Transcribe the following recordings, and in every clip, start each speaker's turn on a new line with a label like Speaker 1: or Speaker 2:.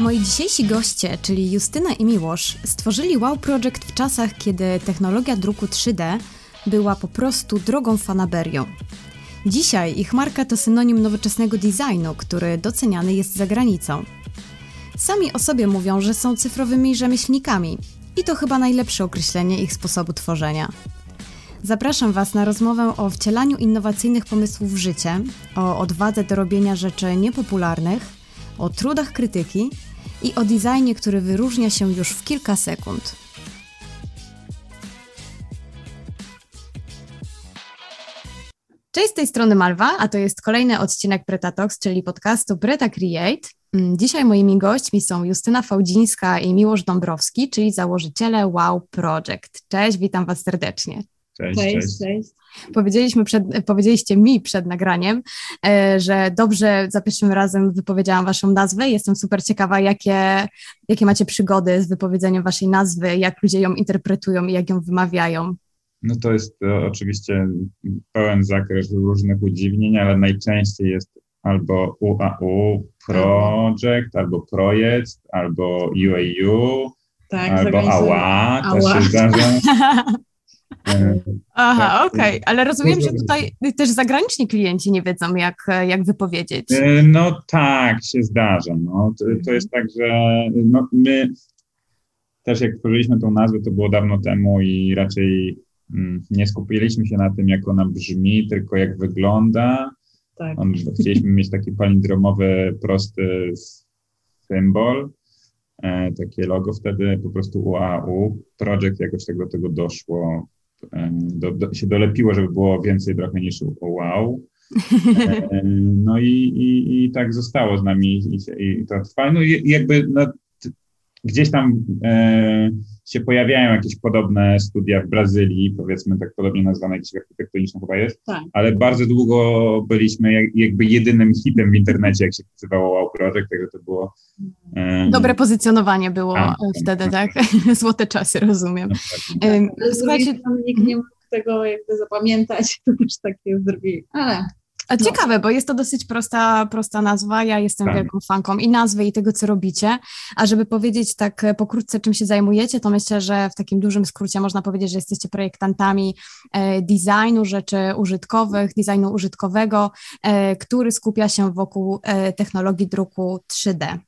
Speaker 1: Moi dzisiejsi goście, czyli Justyna i Miłosz, stworzyli Wow Project w czasach, kiedy technologia druku 3D była po prostu drogą fanaberią. Dzisiaj ich marka to synonim nowoczesnego designu, który doceniany jest za granicą. Sami o sobie mówią, że są cyfrowymi rzemieślnikami i to chyba najlepsze określenie ich sposobu tworzenia. Zapraszam Was na rozmowę o wcielaniu innowacyjnych pomysłów w życie, o odwadze do robienia rzeczy niepopularnych, o trudach krytyki i o designie, który wyróżnia się już w kilka sekund. Cześć, z tej strony Malwa, a to jest kolejny odcinek Pretatox, czyli podcastu Preta Create. Mm, Dzisiaj moimi gośćmi są Justyna Fałdzińska i Miłosz Dąbrowski, czyli założyciele Wow Project. Cześć, witam Was serdecznie.
Speaker 2: Cześć, cześć. cześć. cześć.
Speaker 1: Powiedzieliśmy przed, powiedzieliście mi przed nagraniem, e, że dobrze za pierwszym razem wypowiedziałam Waszą nazwę. Jestem super ciekawa, jakie, jakie macie przygody z wypowiedzeniem Waszej nazwy, jak ludzie ją interpretują i jak ją wymawiają.
Speaker 2: No to jest to oczywiście pełen zakres różnych udziwnień, ale najczęściej jest albo UAU, project, albo projekt, albo UAU, tak, albo AWA, to się zdarza.
Speaker 1: Aha, tak. okej, okay. ale rozumiem, że tutaj też zagraniczni klienci nie wiedzą, jak, jak wypowiedzieć.
Speaker 2: E, no tak, się zdarza. No. To, to jest tak, że no, my też jak tworzyliśmy tą nazwę, to było dawno temu i raczej mm, nie skupiliśmy się na tym, jak ona brzmi, tylko jak wygląda. Tak. On, chcieliśmy mieć taki palindromowy, prosty symbol, e, takie logo wtedy po prostu UAU. Projekt jakoś tego, tego doszło do, do, się dolepiło, żeby było więcej trochę niż wow. No i, i, i tak zostało z nami i, i to trwa. No i jakby no, gdzieś tam e, się pojawiają jakieś podobne studia w Brazylii, powiedzmy tak podobnie nazwane jakieś architektoniczne chyba jest, tak. ale bardzo długo byliśmy jak, jakby jedynym hitem w internecie, jak się nazywało Wow Project, także to było...
Speaker 1: E, Dobre pozycjonowanie było a, wtedy, tak? tak? Złote czasy, rozumiem. No,
Speaker 3: tak, tak. Słuchajcie, nikt nie mógł tego jakby zapamiętać, to też takie zrobili, ale
Speaker 1: no. Ciekawe, bo jest to dosyć prosta, prosta nazwa. Ja jestem tak. wielką fanką i nazwy, i tego, co robicie. A żeby powiedzieć tak pokrótce, czym się zajmujecie, to myślę, że w takim dużym skrócie można powiedzieć, że jesteście projektantami e, designu rzeczy użytkowych, designu użytkowego, e, który skupia się wokół e, technologii druku 3D.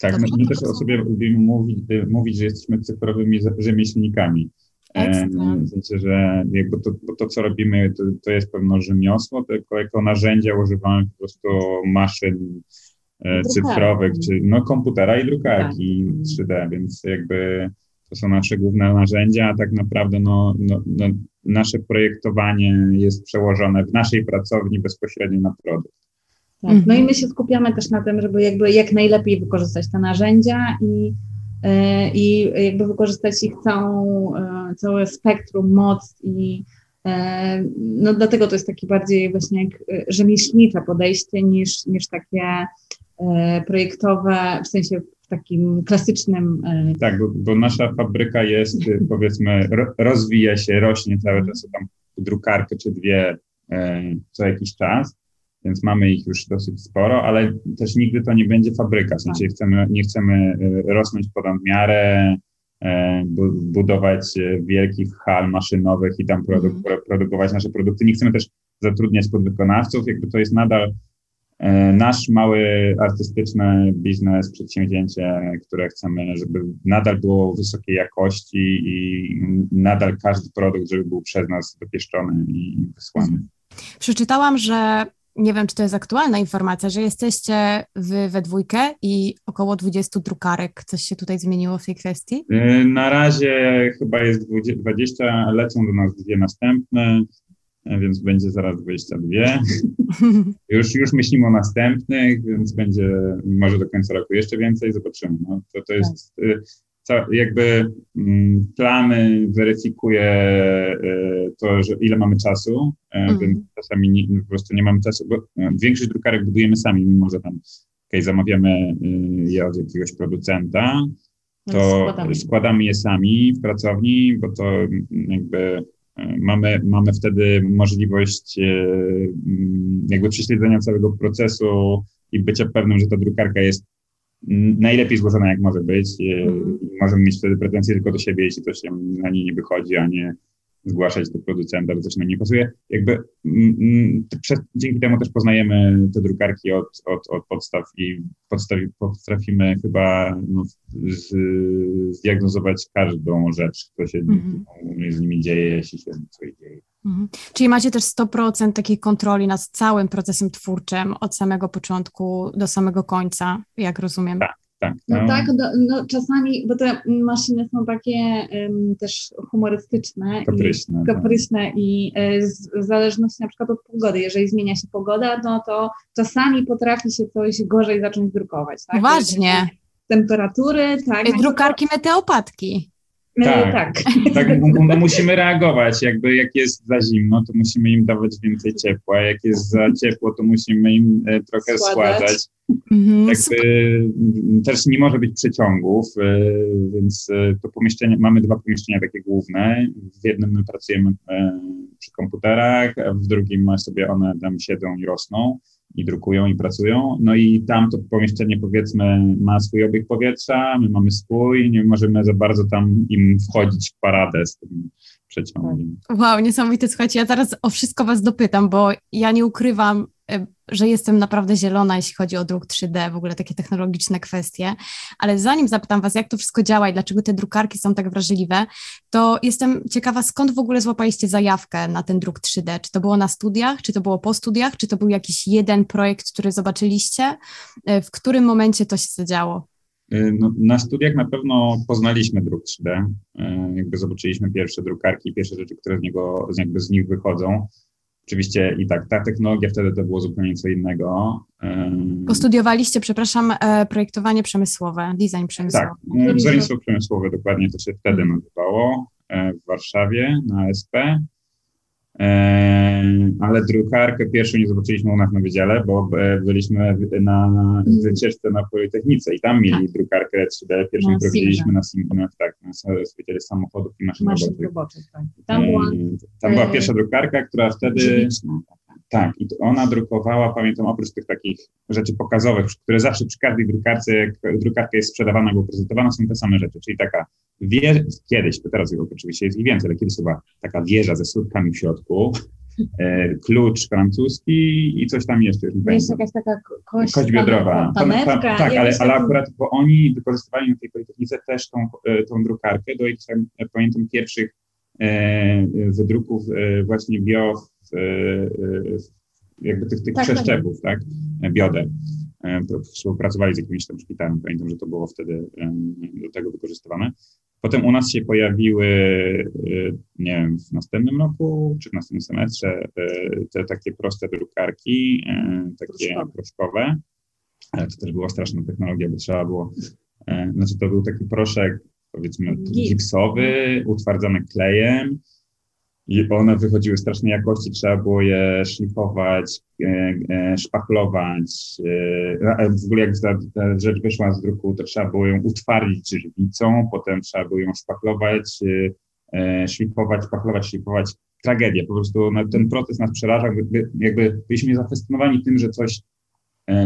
Speaker 2: Tak, my też o sobie mówić, mówić, że jesteśmy cyfrowymi rzemieślnikami. W sensie, że jakby to, to co robimy, to, to jest pewno rzemiosło, tylko jako narzędzia używamy po prostu maszyn e, cyfrowych, czy no komputera i drukarki tak. 3D, więc jakby to są nasze główne narzędzia, a tak naprawdę no, no, no, nasze projektowanie jest przełożone w naszej pracowni bezpośrednio na produkt.
Speaker 3: Tak. No i my się skupiamy też na tym, żeby jakby jak najlepiej wykorzystać te narzędzia i i jakby wykorzystać ich całą, e, całe spektrum, moc i e, no dlatego to jest takie bardziej właśnie jak rzemieślnicze podejście niż, niż takie projektowe, w sensie w takim klasycznym.
Speaker 2: Tak, bo, bo nasza fabryka jest, powiedzmy, rozwija się, rośnie cały czas, tam drukarkę czy dwie co jakiś czas więc mamy ich już dosyć sporo, ale też nigdy to nie będzie fabryka, w sensie tak. chcemy, nie chcemy e, rosnąć pod nadmiarę, e, budować e, wielkich hal maszynowych i tam mm. produkować nasze produkty. Nie chcemy też zatrudniać podwykonawców, jakby to jest nadal nasz mały artystyczny biznes, przedsięwzięcie, które chcemy, żeby nadal było wysokiej jakości i nadal każdy produkt, żeby był przez nas dopieszczony i wysłany.
Speaker 1: Przeczytałam, że nie wiem, czy to jest aktualna informacja, że jesteście wy we dwójkę i około 20 drukarek. Coś się tutaj zmieniło w tej kwestii?
Speaker 2: Y, na razie chyba jest 20, lecą do nas dwie następne, y, więc będzie zaraz 22. już, już myślimy o następnych, więc będzie może do końca roku jeszcze więcej, zobaczymy. No, to, to jest tak jakby mm, plany weryfikuje e, to, że ile mamy czasu, mm. więc czasami nie, po prostu nie mamy czasu, bo e, większość drukarek budujemy sami, mimo że tam okay, zamawiamy je od jakiegoś producenta, to składamy. składamy je sami w pracowni, bo to jakby mamy, mamy wtedy możliwość jakby prześledzenia całego procesu i bycia pewnym, że ta drukarka jest najlepiej złożona jak może być. Mm. Możemy mieć wtedy pretensje tylko do siebie, jeśli coś na niej nie wychodzi, a nie zgłaszać do producenta, że coś nam nie pasuje. Jakby przez, dzięki temu też poznajemy te drukarki od, od, od podstaw i podstawi, potrafimy chyba no, z, zdiagnozować każdą rzecz, co się mm -hmm. z nimi dzieje, jeśli się coś dzieje.
Speaker 1: Mhm. Czyli macie też 100% takiej kontroli nad całym procesem twórczym od samego początku do samego końca, jak rozumiem.
Speaker 2: Tak, tak.
Speaker 3: No, no tak, no, no, czasami, bo te maszyny są takie um, też humorystyczne
Speaker 2: kapryśne,
Speaker 3: i, kapryśne tak. i e, z, w zależności na przykład od pogody, jeżeli zmienia się pogoda, no to czasami potrafi się coś gorzej zacząć drukować. Tak?
Speaker 1: Ważnie.
Speaker 3: Temperatury, tak.
Speaker 1: Drukarki meteopatki.
Speaker 2: Tak, tak. tak no, musimy reagować. Jakby jak jest za zimno, to musimy im dawać więcej ciepła. Jak jest za ciepło, to musimy im e, trochę schładzać. Mhm. Jakby też nie może być przeciągów, e, więc e, to pomieszczenie, mamy dwa pomieszczenia takie główne. W jednym my pracujemy przy komputerach, a w drugim sobie one tam siedzą i rosną i drukują i pracują. No i tam to pomieszczenie powiedzmy ma swój obieg powietrza, my mamy swój, nie możemy za bardzo tam im wchodzić w paradę z tym przeciągiem.
Speaker 1: Wow, niesamowite. Słuchajcie, ja teraz o wszystko was dopytam, bo ja nie ukrywam, że jestem naprawdę zielona, jeśli chodzi o druk 3D, w ogóle takie technologiczne kwestie. Ale zanim zapytam Was, jak to wszystko działa i dlaczego te drukarki są tak wrażliwe, to jestem ciekawa, skąd w ogóle złapaliście zajawkę na ten druk 3D? Czy to było na studiach, czy to było po studiach, czy to był jakiś jeden projekt, który zobaczyliście? E, w którym momencie to się zadziało?
Speaker 2: E, no, na studiach na pewno poznaliśmy druk 3D, jakby zobaczyliśmy pierwsze drukarki, pierwsze rzeczy, które z niego, jakby z nich wychodzą. Oczywiście i tak, ta technologia wtedy to było zupełnie co innego.
Speaker 1: Postudiowaliście, przepraszam, e, projektowanie przemysłowe, design przemysłowy.
Speaker 2: Tak, wzornictwo przemysłowe dokładnie to się wtedy nazywało e, w Warszawie na SP. Ale drukarkę pierwszą nie zobaczyliśmy u nas na wydziale, bo e, byliśmy na mhm. wycieczce na Politechnice i tam mieli tak. drukarkę 3D. Pierwszą, którą widzieliśmy na, na, tak, na Wydziale Samochodów i Maszyn, maszyn Roboczych. tak. Tam, była, tam była pierwsza drukarka, która wtedy... Tak, i ona drukowała, pamiętam, oprócz tych takich rzeczy pokazowych, które zawsze przy każdej drukarce, jak drukarka jest sprzedawana albo prezentowana, są te same rzeczy, czyli taka wieża, kiedyś, to teraz oczywiście jest ich więcej, ale kiedyś to była taka wieża ze słupkami w środku, e, klucz francuski i coś tam jeszcze.
Speaker 3: Już jest jakaś taka kość,
Speaker 2: kość biodrowa.
Speaker 3: Panewka,
Speaker 2: tak, ale, ale akurat, bo oni wykorzystywali na tej Politechnice też tą, e, tą drukarkę do ich, pamiętam, pierwszych e, wydruków e, właśnie bio E, e, jakby tych, tych tak, przeszczepów, tak, tak? bioder. E, współpracowali z jakimś tam szpitalem, pamiętam, że to było wtedy do tego wykorzystywane. Potem u nas się pojawiły, nie wiem, w następnym roku czy w następnym semestrze te takie proste drukarki, takie proszkowe. To też była straszna technologia, bo trzeba było, znaczy to był taki proszek, powiedzmy, gipsowy, utwardzony klejem, i one wychodziły strasznej jakości, trzeba było je szlifować, e, e, szpachlować. E, w ogóle jak ta, ta rzecz wyszła z druku, to trzeba było ją utwardzić żywicą, potem trzeba było ją szpachlować, szlifować, szpachlować, szlifować. Tragedia, po prostu no, ten proces nas przerażał, jakby byliśmy zafascynowani tym, że coś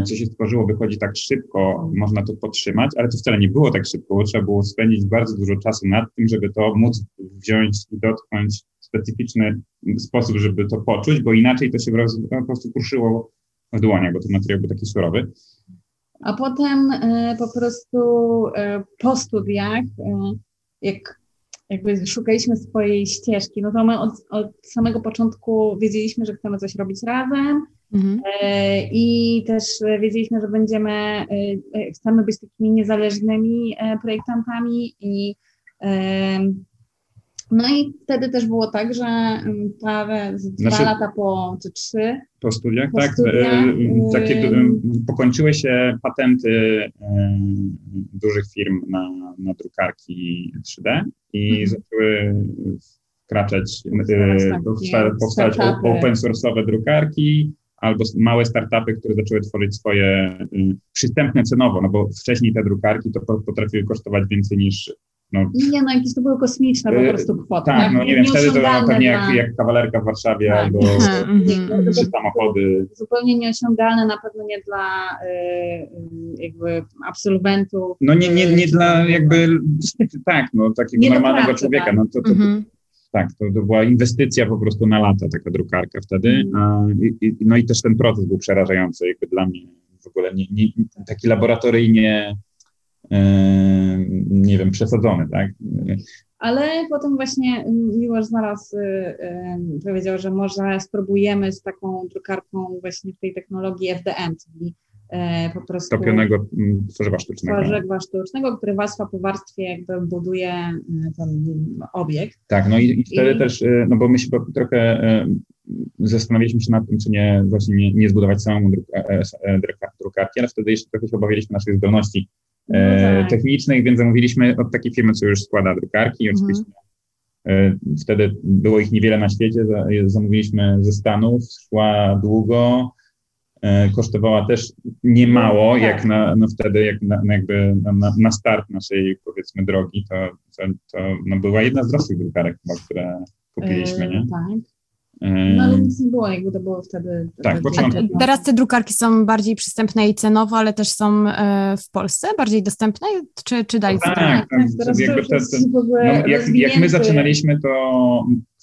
Speaker 2: co się stworzyło, wychodzi tak szybko, można to podtrzymać, ale to wcale nie było tak szybko, trzeba było spędzić bardzo dużo czasu nad tym, żeby to móc wziąć i dotknąć specyficzny sposób, żeby to poczuć, bo inaczej to się po prostu kruszyło w dłoniach, bo ten materiał był taki surowy.
Speaker 3: A potem e, po prostu e, po studiach, e, jak jakby szukaliśmy swojej ścieżki, no to my od, od samego początku wiedzieliśmy, że chcemy coś robić razem mhm. i też wiedzieliśmy, że będziemy, chcemy być takimi niezależnymi projektantami i no i wtedy też było tak, że mm, parę, dwa znaczy, lata po, czy trzy.
Speaker 2: Po studiach, po tak. Studiach, e, takie, y, pokończyły się patenty y, dużych firm na, na drukarki 3D i mhm. zaczęły wkraczać, y, powstać open source'owe drukarki, albo małe startupy, które zaczęły tworzyć swoje przystępne cenowo, no bo wcześniej te drukarki to potrafiły kosztować więcej niż no,
Speaker 3: Nie no, jakieś to były kosmiczne po
Speaker 2: Y,
Speaker 3: prostu kwoty.
Speaker 2: tak, no nie wiem, wtedy to
Speaker 3: nieosiągalne
Speaker 2: pewnie jak, jak kawalerka w Warszawie
Speaker 3: Tak.
Speaker 2: albo
Speaker 1: Mhm,
Speaker 2: trzy samochody.
Speaker 3: zupełnie nieosiągalne, na pewno nie dla y, y, jakby absolwentów.
Speaker 2: No nie, nie, nie
Speaker 3: y,
Speaker 2: dla jakby, tak, no takiego
Speaker 3: Nie
Speaker 2: normalnego
Speaker 3: pracy,
Speaker 2: człowieka,
Speaker 3: tak.
Speaker 2: no to, to,
Speaker 1: Mhm.
Speaker 2: tak, to, to była inwestycja po prostu na lata, taka drukarka wtedy,
Speaker 3: Mhm.
Speaker 2: a, i, i, no i też ten proces był przerażający, jakby dla mnie w ogóle nie, nie, taki laboratoryjnie, nie wiem, przesadzony, tak?
Speaker 3: Ale potem właśnie Miłosz znalazł, y, y, powiedział, że może spróbujemy z taką drukarką właśnie w tej technologii FDM, czyli e, po prostu
Speaker 2: Topionego mm, tworzywa sztucznego.
Speaker 3: tworzywa sztucznego, który warstwa po warstwie jakby buduje y, ten obiekt.
Speaker 2: Tak, no i, i wtedy
Speaker 3: I-
Speaker 2: też, e, no bo my się trochę e, zastanawialiśmy się nad tym, czy nie właśnie nie, nie zbudować samemu e, e, druka- drukarki, ale wtedy jeszcze trochę się obawialiśmy naszych zdolności
Speaker 3: No
Speaker 2: e,
Speaker 3: tak.
Speaker 2: technicznych, więc zamówiliśmy od takiej firmy, co już składa drukarki.
Speaker 1: Mhm.
Speaker 2: Oczywiście e, wtedy było ich niewiele na świecie, zamówiliśmy ze Stanów, szła długo, e, kosztowała też niemało,
Speaker 3: Tak.
Speaker 2: jak na, no wtedy, jak na, na jakby na, na, start naszej powiedzmy drogi, to, to, to no była jedna z droższych drukarek chyba, które kupiliśmy, nie?
Speaker 3: Tak.
Speaker 2: E,
Speaker 3: No ale nic nie było, jakby to było wtedy.
Speaker 2: Tak,
Speaker 3: wtedy-
Speaker 1: teraz te drukarki są bardziej przystępne i cenowo, ale też są e, w Polsce bardziej dostępne, czy, czy dalej są
Speaker 2: Tak, tak,
Speaker 3: teraz to
Speaker 2: jakby
Speaker 3: jest
Speaker 2: No, jak, jak my zaczynaliśmy, to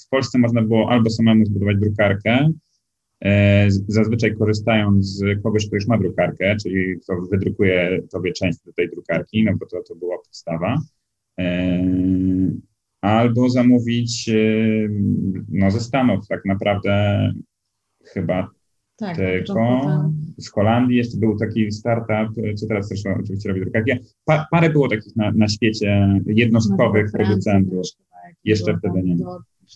Speaker 2: w Polsce można było albo samemu zbudować drukarkę, e, zazwyczaj korzystając z kogoś, kto już ma drukarkę, czyli kto wydrukuje tobie część do tej drukarki, no bo to, to była podstawa. Albo zamówić e, no, ze Stanów tak naprawdę chyba
Speaker 3: tak,
Speaker 2: tylko z Holandii jeszcze był taki startup, co teraz też oczywiście robi drukarki. Pa, parę było takich na, na świecie jednostkowych
Speaker 3: Francji
Speaker 2: producentów. Jeszcze wtedy nie.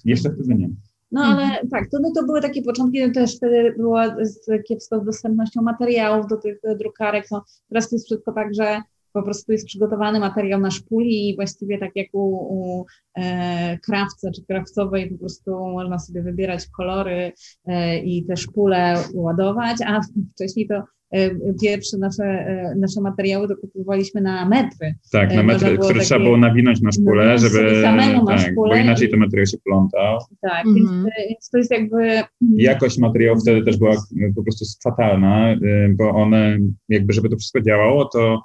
Speaker 2: Jeszcze wtedy nie.
Speaker 3: No ale tak, to, no, to były takie początki, no, też wtedy była z, kiepsko z dostępnością materiałów do tych e, drukarek. No, teraz to jest wszystko tak, że po prostu jest przygotowany materiał na szpuli i właściwie tak jak u, u e, krawca czy krawcowej po prostu można sobie wybierać kolory e, i te szpule ładować, a wcześniej to e, pierwsze nasze, e, nasze materiały to kupowaliśmy na metry.
Speaker 2: Tak,
Speaker 3: E,
Speaker 2: na
Speaker 3: można
Speaker 2: metry, które
Speaker 3: takie-
Speaker 2: trzeba było nawinąć na szpulę, żeby.
Speaker 3: samemu na
Speaker 2: Tak,
Speaker 3: szpulę
Speaker 2: bo inaczej
Speaker 3: i-
Speaker 2: ten materiał się plątał.
Speaker 3: Tak,
Speaker 1: Mhm.
Speaker 3: więc, e, więc to jest jakby...
Speaker 2: Jakość materiału wtedy też była po prostu fatalna, bo one, jakby żeby to wszystko działało, to e,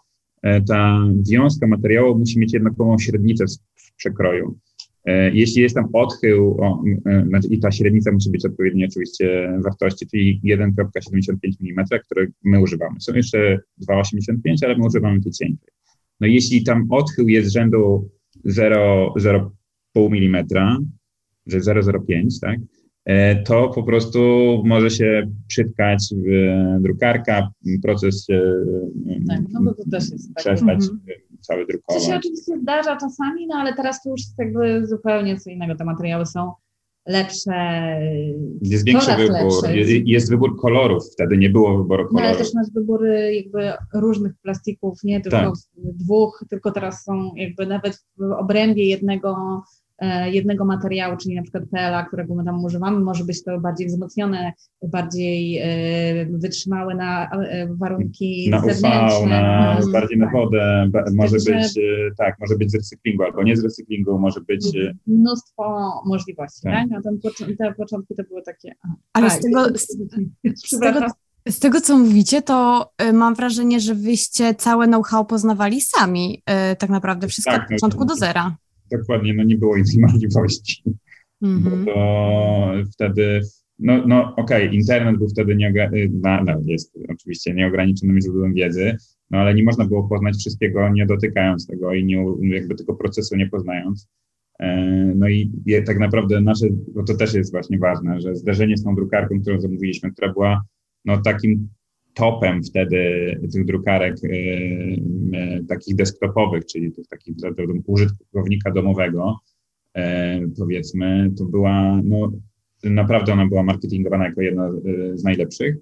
Speaker 2: ta wiązka materiału musi mieć jednakową średnicę w przekroju. E, Jeśli jest tam odchył o, e, znaczy i ta średnica musi być odpowiedniej oczywiście wartości, czyli 1,75 mm, które my używamy. Są jeszcze 2,85, ale my używamy tej cieńszej. No jeśli tam odchył jest rzędu 0,5 mm, że 0,05, tak, e, to po prostu może się przytkać e, drukarka, proces się e,
Speaker 3: Tak, no to też jest tak.
Speaker 2: przestać
Speaker 1: Mhm.
Speaker 2: e, cały
Speaker 3: Co się
Speaker 2: drukować.
Speaker 3: oczywiście zdarza czasami, no ale teraz to już jest jakby zupełnie co innego. Te materiały są lepsze,
Speaker 2: Jest większy wybór, jest, jest wybór kolorów, wtedy nie było wyboru
Speaker 3: no ale
Speaker 2: kolorów.
Speaker 3: też masz wybory jakby różnych plastików, nie tylko
Speaker 2: Tak.
Speaker 3: dwóch, tylko teraz są jakby nawet w obrębie jednego, e, jednego materiału, czyli na przykład PLA, którego my tam używamy, może być to bardziej wzmocnione, bardziej e, wytrzymałe na e, warunki
Speaker 2: Na UV,
Speaker 3: zewnętrzne.
Speaker 2: na,
Speaker 3: Mhm,
Speaker 2: bardziej na
Speaker 3: tak.
Speaker 2: wodę, może być, e, tak, może być z recyklingu albo nie z recyklingu, może być, e,
Speaker 3: mnóstwo możliwości,
Speaker 2: Tak.
Speaker 3: tak? A ten począ- te początki to były takie.
Speaker 1: Ale
Speaker 3: a,
Speaker 1: z tego, z, tego, z tego, co mówicie, to y, mam wrażenie, że wyście całe know-how poznawali sami, y, tak naprawdę wszystko
Speaker 2: Tak,
Speaker 1: od
Speaker 2: no
Speaker 1: początku do zera.
Speaker 2: Dokładnie, no nie było innej możliwości.
Speaker 1: Mhm.
Speaker 2: bo to wtedy, no, no okej, internet był wtedy nieogra- na, no, jest oczywiście nieograniczonym źródłem wiedzy, no ale nie można było poznać wszystkiego nie dotykając tego i nie, jakby tego procesu nie poznając. E, No i tak naprawdę nasze, bo to też jest właśnie ważne, że zderzenie z tą drukarką, którą zamówiliśmy, która była no takim topem wtedy tych drukarek e, e, takich desktopowych, czyli tych takich dla, użytkownika domowego, e, powiedzmy, to była, no naprawdę ona była marketingowana jako jedna z najlepszych.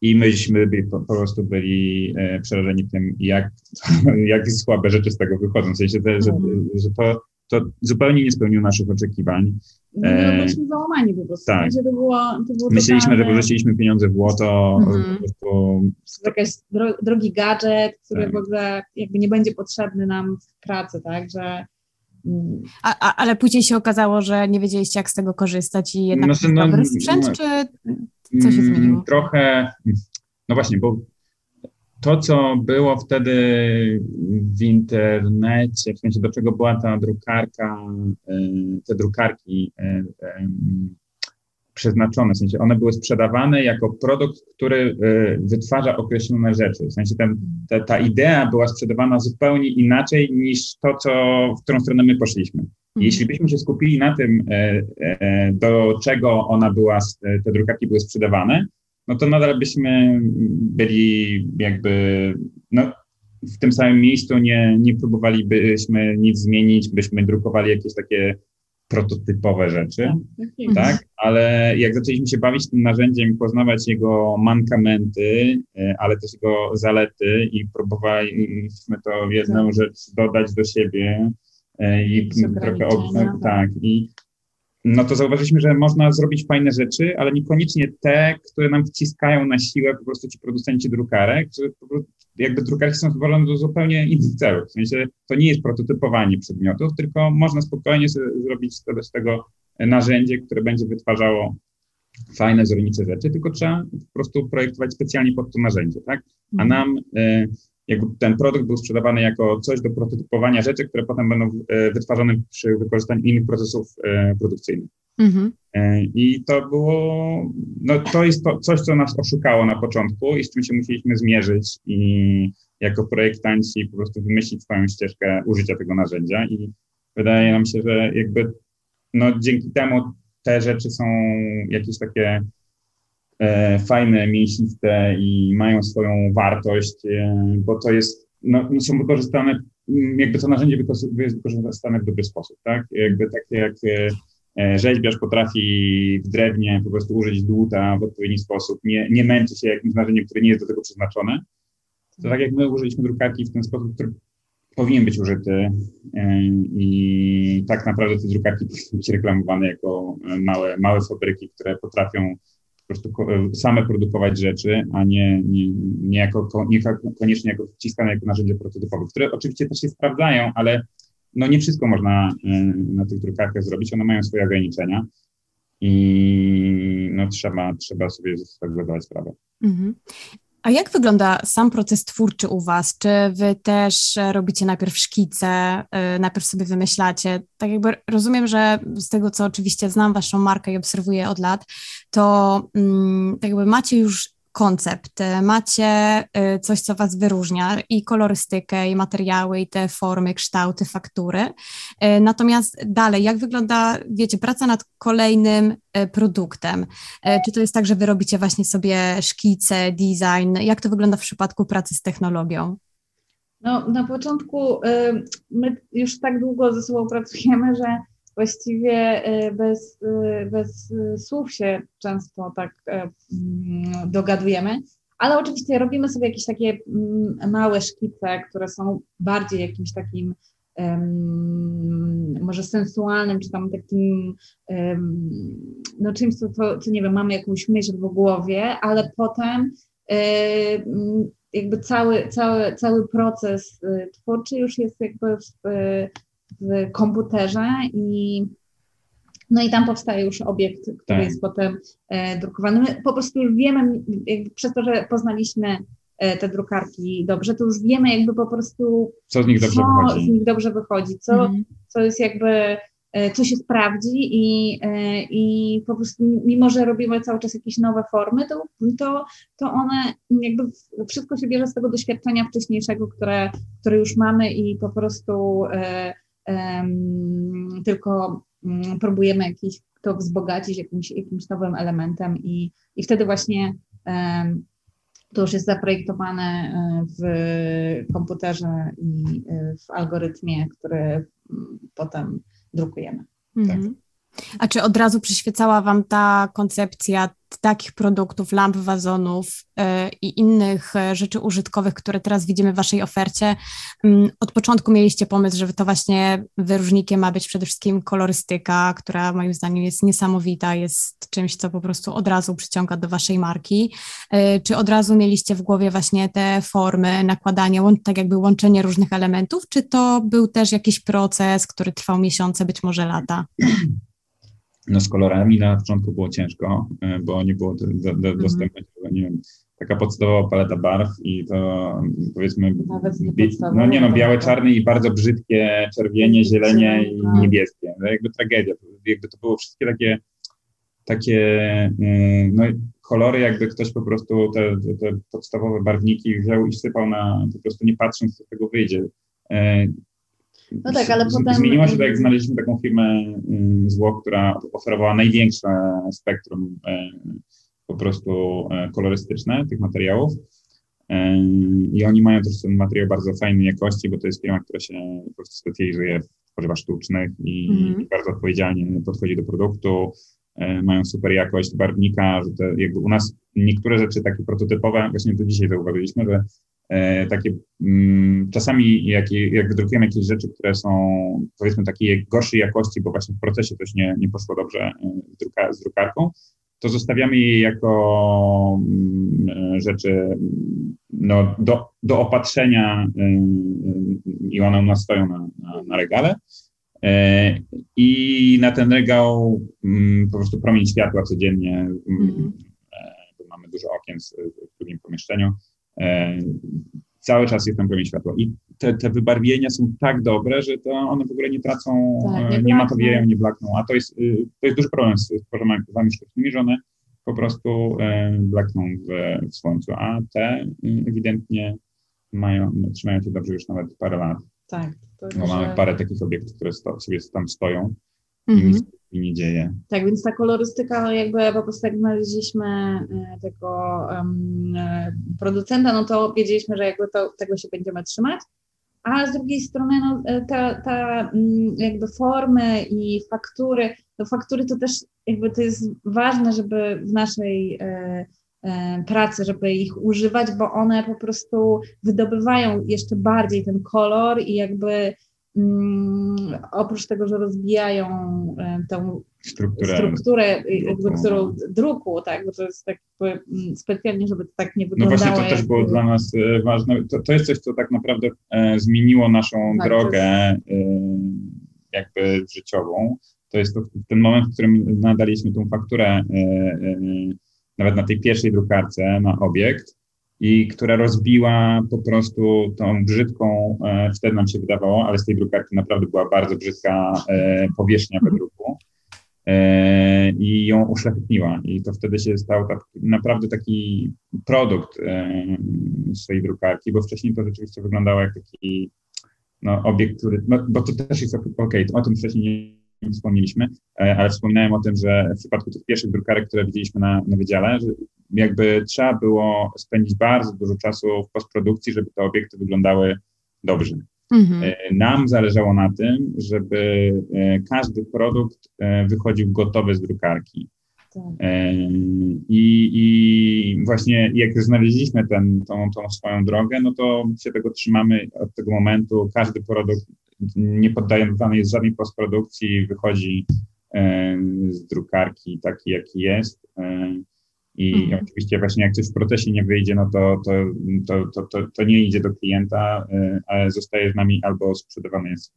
Speaker 2: I myśmy by, po, po prostu byli przerażeni tym, jak, jak słabe rzeczy z tego wychodzą. W sensie, że, że, że to to zupełnie nie spełniło naszych oczekiwań.
Speaker 3: No, no byliśmy załamani po prostu. Tak. To było, to było
Speaker 2: Myśleliśmy, totalnie... że wyrzuciliśmy pieniądze w błoto. Mhm. Po.
Speaker 3: Jakiś dro, drogi gadżet, który tak. w ogóle jakby nie będzie potrzebny nam w pracy, tak, że
Speaker 1: a, a, ale później się okazało, że nie wiedzieliście, jak z tego korzystać i jednak znaczy, no, dobry sprzęt, no, czy co się mm, zmieniło?
Speaker 2: Trochę, no właśnie, bo to, co było wtedy w internecie, w sensie do czego była ta drukarka, e, te drukarki e, przeznaczone, w sensie one były sprzedawane jako produkt, który wytwarza określone rzeczy. W sensie ten, ta, ta, idea była sprzedawana zupełnie inaczej niż to, co, w którą stronę my poszliśmy. Mhm. Jeśli byśmy się skupili na tym, e, e, do czego ona była, te drukarki były sprzedawane, no to nadal byśmy byli jakby, no, w tym samym miejscu nie, nie próbowalibyśmy nic zmienić, byśmy drukowali jakieś takie prototypowe rzeczy, tak, tak? Ale jak zaczęliśmy się bawić tym narzędziem i poznawać jego mankamenty, e, ale też jego zalety i próbowaliśmy to jedną tak. rzecz dodać do siebie e, i trochę ob... tak. tak, i no to zauważyliśmy, że można zrobić fajne rzeczy, ale niekoniecznie te, które nam wciskają na siłę po prostu ci producenci drukarek, że po prostu jakby drukarki są stworzone do zupełnie innych celów. W sensie to nie jest prototypowanie przedmiotów, tylko można spokojnie zrobić z tego narzędzie, które będzie wytwarzało fajne, zornicze rzeczy, tylko trzeba po prostu projektować specjalnie pod to narzędzie, tak? A mhm. nam y, jakby ten produkt był sprzedawany jako coś do prototypowania rzeczy, które potem będą y, wytwarzane przy wykorzystaniu innych procesów y, produkcyjnych. Mhm. I to było, no to jest to, coś, co nas oszukało na początku i z czym się musieliśmy zmierzyć i jako projektanci po prostu wymyślić swoją ścieżkę użycia tego narzędzia i wydaje nam się, że jakby no dzięki temu te rzeczy są jakieś takie e, fajne, mięsiste i mają swoją wartość, e, bo to jest, no, no są wykorzystane, jakby to narzędzie jest wykorzystane w dobry sposób, tak? Jakby takie jak e, E, rzeźbiarz potrafi w drewnie po prostu użyć dłuta w odpowiedni sposób, nie, nie męczy się jakimś narzędziem, które nie jest do tego przeznaczone. To tak jak my użyliśmy drukarki w ten sposób, który powinien być użyty e, i tak naprawdę te drukarki powinny być reklamowane jako małe, małe fabryki, które potrafią po prostu same produkować rzeczy, a nie, nie, nie, jako, nie koniecznie jako wciskane jako narzędzie prototypowe, które oczywiście też się sprawdzają, ale no nie wszystko można y, na tych drukarkach zrobić, one mają swoje ograniczenia i no trzeba, trzeba sobie z zdawać sprawę. Mhm.
Speaker 1: A jak wygląda sam proces twórczy u Was? Czy Wy też robicie najpierw szkice, y, najpierw sobie wymyślacie? Tak jakby rozumiem, że z tego, co oczywiście znam Waszą markę i obserwuję od lat, to mm, tak jakby macie już koncept, macie y, coś, co Was wyróżnia i kolorystykę, i materiały, i te formy, kształty, faktury. Y, natomiast dalej, jak wygląda, wiecie, praca nad kolejnym y, produktem? Czy to jest tak, że Wy robicie właśnie sobie szkice, design? Jak to wygląda w przypadku pracy z technologią?
Speaker 3: No, na początku my już tak długo ze sobą pracujemy, że właściwie e, bez, e, bez słów się często tak e, mm, dogadujemy. Ale oczywiście robimy sobie jakieś takie mm, małe szkice, które są bardziej jakimś takim um, może sensualnym, czy tam takim um, no czymś, co, co, co, nie wiem, mamy jakąś myśl w głowie, ale potem um, jakby cały, cały, cały proces twórczy już jest jakby w, w komputerze i no i tam powstaje już obiekt, który tak. jest potem e, drukowany. My po prostu już wiemy, przez to, że poznaliśmy e, te drukarki dobrze, to już wiemy jakby po prostu,
Speaker 2: co z nich dobrze co
Speaker 3: wychodzi, z nich dobrze wychodzi co, mhm. co jest jakby, e, co się sprawdzi i, e, i po prostu mimo, że robimy cały czas jakieś nowe formy, to, to, to one jakby wszystko się bierze z tego doświadczenia wcześniejszego, które, które już mamy i po prostu e, tylko mm, próbujemy jakiś, to wzbogacić jakimś, jakimś nowym elementem i, i wtedy właśnie to już jest zaprojektowane e, w komputerze i e, w algorytmie, który mm, potem drukujemy. Mhm.
Speaker 1: A czy od razu przyświecała Wam ta koncepcja takich produktów, lamp, wazonów e, i innych e, rzeczy użytkowych, które teraz widzimy w Waszej ofercie, mm, od początku mieliście pomysł, że to właśnie wyróżnikiem ma być przede wszystkim kolorystyka, która moim zdaniem jest niesamowita, jest czymś, co po prostu od razu przyciąga do Waszej marki. E, czy od razu mieliście w głowie właśnie te formy, nakładanie, tak jakby łączenie różnych elementów, czy to był też jakiś proces, który trwał miesiące, być może lata?
Speaker 2: No z kolorami na początku było ciężko, e, bo nie było do, do, do mhm. dostępu, nie wiem, taka podstawowa paleta barw i to powiedzmy, no nie no, białe, czarne i bardzo brzydkie czerwienie, zielenie i tak. niebieskie. No jakby tragedia. Jakby to było wszystkie takie, takie e, no, kolory, jakby ktoś po prostu te, te podstawowe barwniki wziął i sypał na, po prostu nie patrząc, co z tego wyjdzie.
Speaker 3: No tak, ale potem...
Speaker 2: Zmieniło się to, jak znaleźliśmy taką firmę zło, która oferowała największe spektrum e, po prostu e, kolorystyczne tych materiałów. E, I oni mają też ten materiał bardzo fajnej jakości, bo to jest firma, która się po prostu specjalizuje w tworzywach sztucznych i, mm. bardzo odpowiedzialnie podchodzi do produktu. Mają super jakość barwnika, że to jakby u nas niektóre rzeczy takie prototypowe, właśnie to dzisiaj zauważyliśmy, że takie mm, czasami jak, jak wydrukujemy jakieś rzeczy, które są powiedzmy takiej gorszej jakości, bo właśnie w procesie coś nie, nie poszło dobrze e, z, druka, z drukarką, to zostawiamy je jako mm, rzeczy no, do, do opatrzenia i one u nas stoją na, na, na regale. E, I na ten regał mm, po prostu promień światła codziennie, mm. bo mamy dużo okien w drugim pomieszczeniu, E, cały czas jest tam promień światła. I te, te wybarwienia są tak dobre, że to one w ogóle nie tracą, tak, nie, nie matowieją, nie blakną. A to jest, y, to jest duży problem z tworzeniami sztucznymi, że one po prostu e, blakną w, w słońcu, a te y, ewidentnie mają, trzymają się dobrze już nawet parę lat.
Speaker 3: Tak.
Speaker 2: To, mamy parę takich obiektów, które sto, sobie tam stoją mm -hmm. i dzieje.
Speaker 3: Tak, więc ta kolorystyka jakby po prostu jak znaleźliśmy e, tego um, producenta, no to wiedzieliśmy, że jakby to, tego się będziemy trzymać, a z drugiej strony no, e, ta, ta mm, jakby formy i faktury, no faktury to też jakby to jest ważne, żeby w naszej e, e, pracy, żeby ich używać, bo one po prostu wydobywają jeszcze bardziej ten kolor i jakby oprócz tego, że rozbijają e, tą strukturę, strukturę druku. którą druku, tak, bo to jest tak mm, specjalnie, żeby to tak nie wyglądało.
Speaker 2: No właśnie to też było dla nas e, ważne. To, to jest coś, co tak naprawdę e, zmieniło naszą tak, drogę jest... jakby życiową. To jest to, ten moment, w którym nadaliśmy tą fakturę nawet na tej pierwszej drukarce na obiekt i która rozbiła po prostu tą brzydką, e, wtedy nam się wydawało, ale z tej drukarki naprawdę była bardzo brzydka e, powierzchnia wydruku e, i ją uszlachetniła. I to wtedy się stał tak, naprawdę taki produkt tej drukarki, bo wcześniej to rzeczywiście wyglądało jak taki no, obiekt, który, no, bo to też jest okej, okay, o tym wcześniej nie nie wspomnieliśmy, e, ale wspominałem o tym, że w przypadku tych pierwszych drukarek, które widzieliśmy na, na wydziale, że jakby trzeba było spędzić bardzo dużo czasu w postprodukcji, żeby te obiekty wyglądały dobrze. Mhm. E, nam zależało na tym, żeby e, każdy produkt wychodził gotowy z drukarki. Tak. I, I, właśnie jak znaleźliśmy ten, tą, tą swoją drogę, no to się tego trzymamy od tego momentu. Każdy produkt nie poddany jest żadnej postprodukcji, wychodzi e, z drukarki taki, jaki jest. E, I mhm. oczywiście właśnie jak coś w procesie nie wyjdzie, no to, to, to, to, to, to nie idzie do klienta, ale zostaje z nami albo sprzedawany jest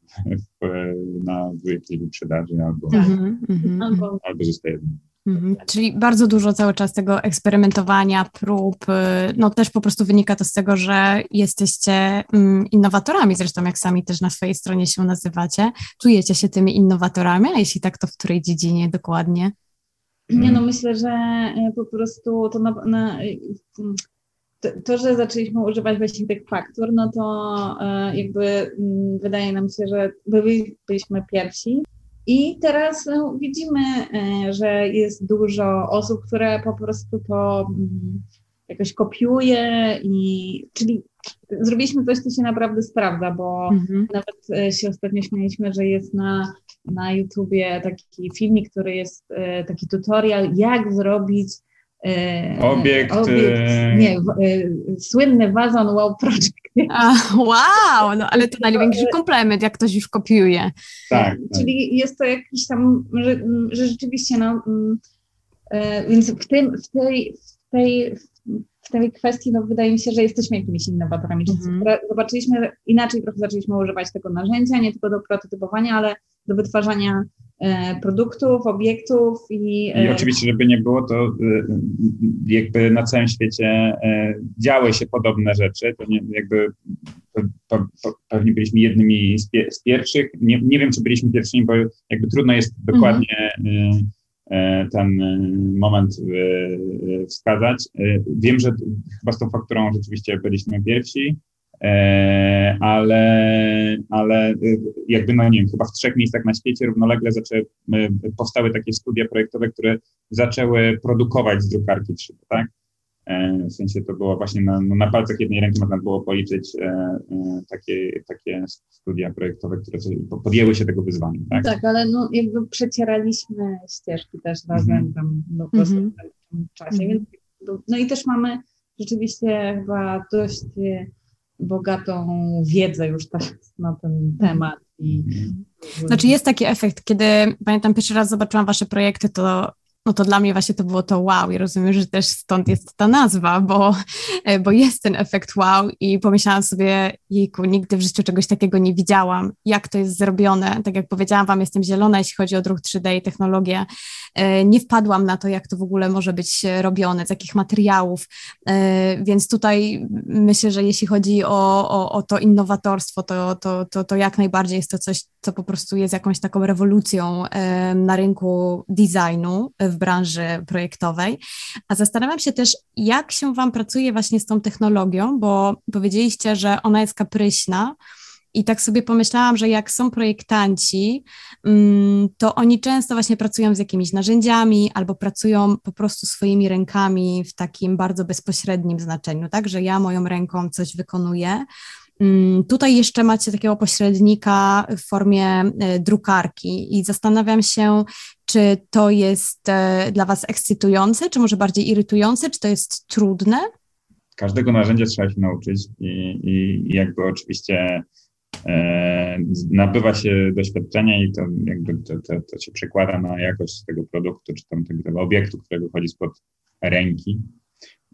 Speaker 2: w, na jakiejś wyprzedaży, albo, mhm, mhm. albo, albo zostaje z nami.
Speaker 1: Mhm, czyli bardzo dużo cały czas tego eksperymentowania, prób. Y, no też po prostu wynika to z tego, że jesteście mm, innowatorami, zresztą jak sami też na swojej stronie się nazywacie. Czujecie się tymi innowatorami, a jeśli tak, to w której dziedzinie dokładnie?
Speaker 3: Nie no, myślę, że e, po prostu to, na, na, to, to, że zaczęliśmy używać właśnie tych faktur, no to e, jakby mm, wydaje nam się, że byliśmy pierwsi i teraz no, widzimy, e, że jest dużo osób, które po prostu to mm, jakoś kopiuje i czyli zrobiliśmy coś, co się naprawdę sprawdza, bo mhm. nawet e, się ostatnio śmialiśmy, że jest na, na YouTubie taki filmik, który jest e, taki tutorial, jak zrobić
Speaker 2: obiekt.
Speaker 3: obiekt nie, słynny wazon Wow Project.
Speaker 1: A, wow, no ale to największy komplement, jak ktoś już kopiuje.
Speaker 3: Tak. Czyli tak. jest to jakiś tam, że, że rzeczywiście, no, mm, więc w, tym, w, tej, w, tej, w tej kwestii, no, wydaje mi się, że jesteśmy jakimiś innowatorami. Mhm. Zobaczyliśmy, inaczej trochę zaczęliśmy używać tego narzędzia, nie tylko do prototypowania, ale do wytwarzania e, produktów, obiektów i...
Speaker 2: I e, oczywiście, żeby nie było, to e, jakby na całym świecie działy się podobne rzeczy, to nie, jakby pewnie byliśmy jednymi z, z pierwszych, nie, nie wiem, czy byliśmy pierwszymi, bo jakby trudno jest dokładnie mhm E, ten e, moment e, wskazać. Wiem, że chyba z tą fakturą rzeczywiście byliśmy pierwsi, ale, ale jakby, no nie wiem, chyba w trzech miejscach na świecie równolegle zaczęły, powstały takie studia projektowe, które zaczęły produkować z drukarki 3D, tak? E, w sensie to było właśnie na, no na palcach jednej ręki można było policzyć e, e, takie, takie studia projektowe, które podjęły się tego wyzwania. Tak,
Speaker 3: tak ale no jakby przecieraliśmy ścieżki też razem mm -hmm. tam no, po prostu mm -hmm. w tym czasie. Mm -hmm. Więc, no i też mamy rzeczywiście chyba dość bogatą wiedzę już teraz na ten temat. I,
Speaker 1: mhm. znaczy jest taki efekt, kiedy pamiętam pierwszy raz zobaczyłam wasze projekty, to no to dla mnie właśnie to było to wow i rozumiem, że też stąd jest ta nazwa, bo, e, bo jest ten efekt wow i pomyślałam sobie, jejku, nigdy w życiu czegoś takiego nie widziałam, jak to jest zrobione. Tak jak powiedziałam Wam, jestem zielona, jeśli chodzi o druk 3D i technologię. E, nie wpadłam na to, jak to w ogóle może być robione, z jakich materiałów, e, więc tutaj myślę, że jeśli chodzi o, o, o to innowatorstwo, to, to, to, to jak najbardziej jest to coś, co po prostu jest jakąś taką rewolucją na rynku designu w branży projektowej. A zastanawiam się też, jak się Wam pracuje właśnie z tą technologią, bo powiedzieliście, że ona jest kapryśna. I tak sobie pomyślałam, że jak są projektanci, mm, to oni często właśnie pracują z jakimiś narzędziami albo pracują po prostu swoimi rękami w takim bardzo bezpośrednim znaczeniu, tak, że ja moją ręką coś wykonuję. Mm, tutaj jeszcze macie takiego pośrednika w formie e, drukarki i zastanawiam się, czy to jest e, dla Was ekscytujące, czy może bardziej irytujące, czy to jest trudne?
Speaker 2: Każdego narzędzia trzeba się nauczyć i, i, jakby oczywiście e, nabywa się doświadczenia i to jakby to, to, to, się przekłada na jakość tego produktu, czy tam tego obiektu, który wychodzi spod ręki,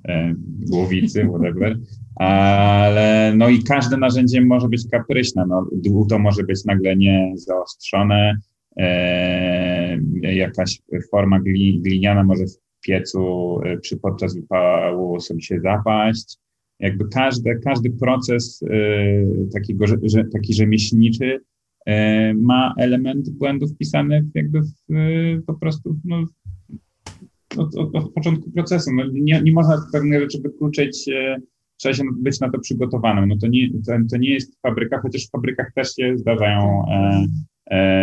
Speaker 2: e, głowicy, whatever. Ale no i każde narzędzie może być kapryśne. No, to może być nagle nie zaostrzone, E, jakaś forma gliniana może w piecu e, przy podczas wypału sobie się zapaść. Jakby każdy, każdy proces e, takiego, że, taki rzemieślniczy ma element błędu wpisany jakby w, po prostu no, od, od, od, początku procesu. No, nie, nie można pewnych rzeczy wykluczyć, trzeba się być na to przygotowanym. No to nie, to, to nie jest fabryka, chociaż w fabrykach też się zdarzają e,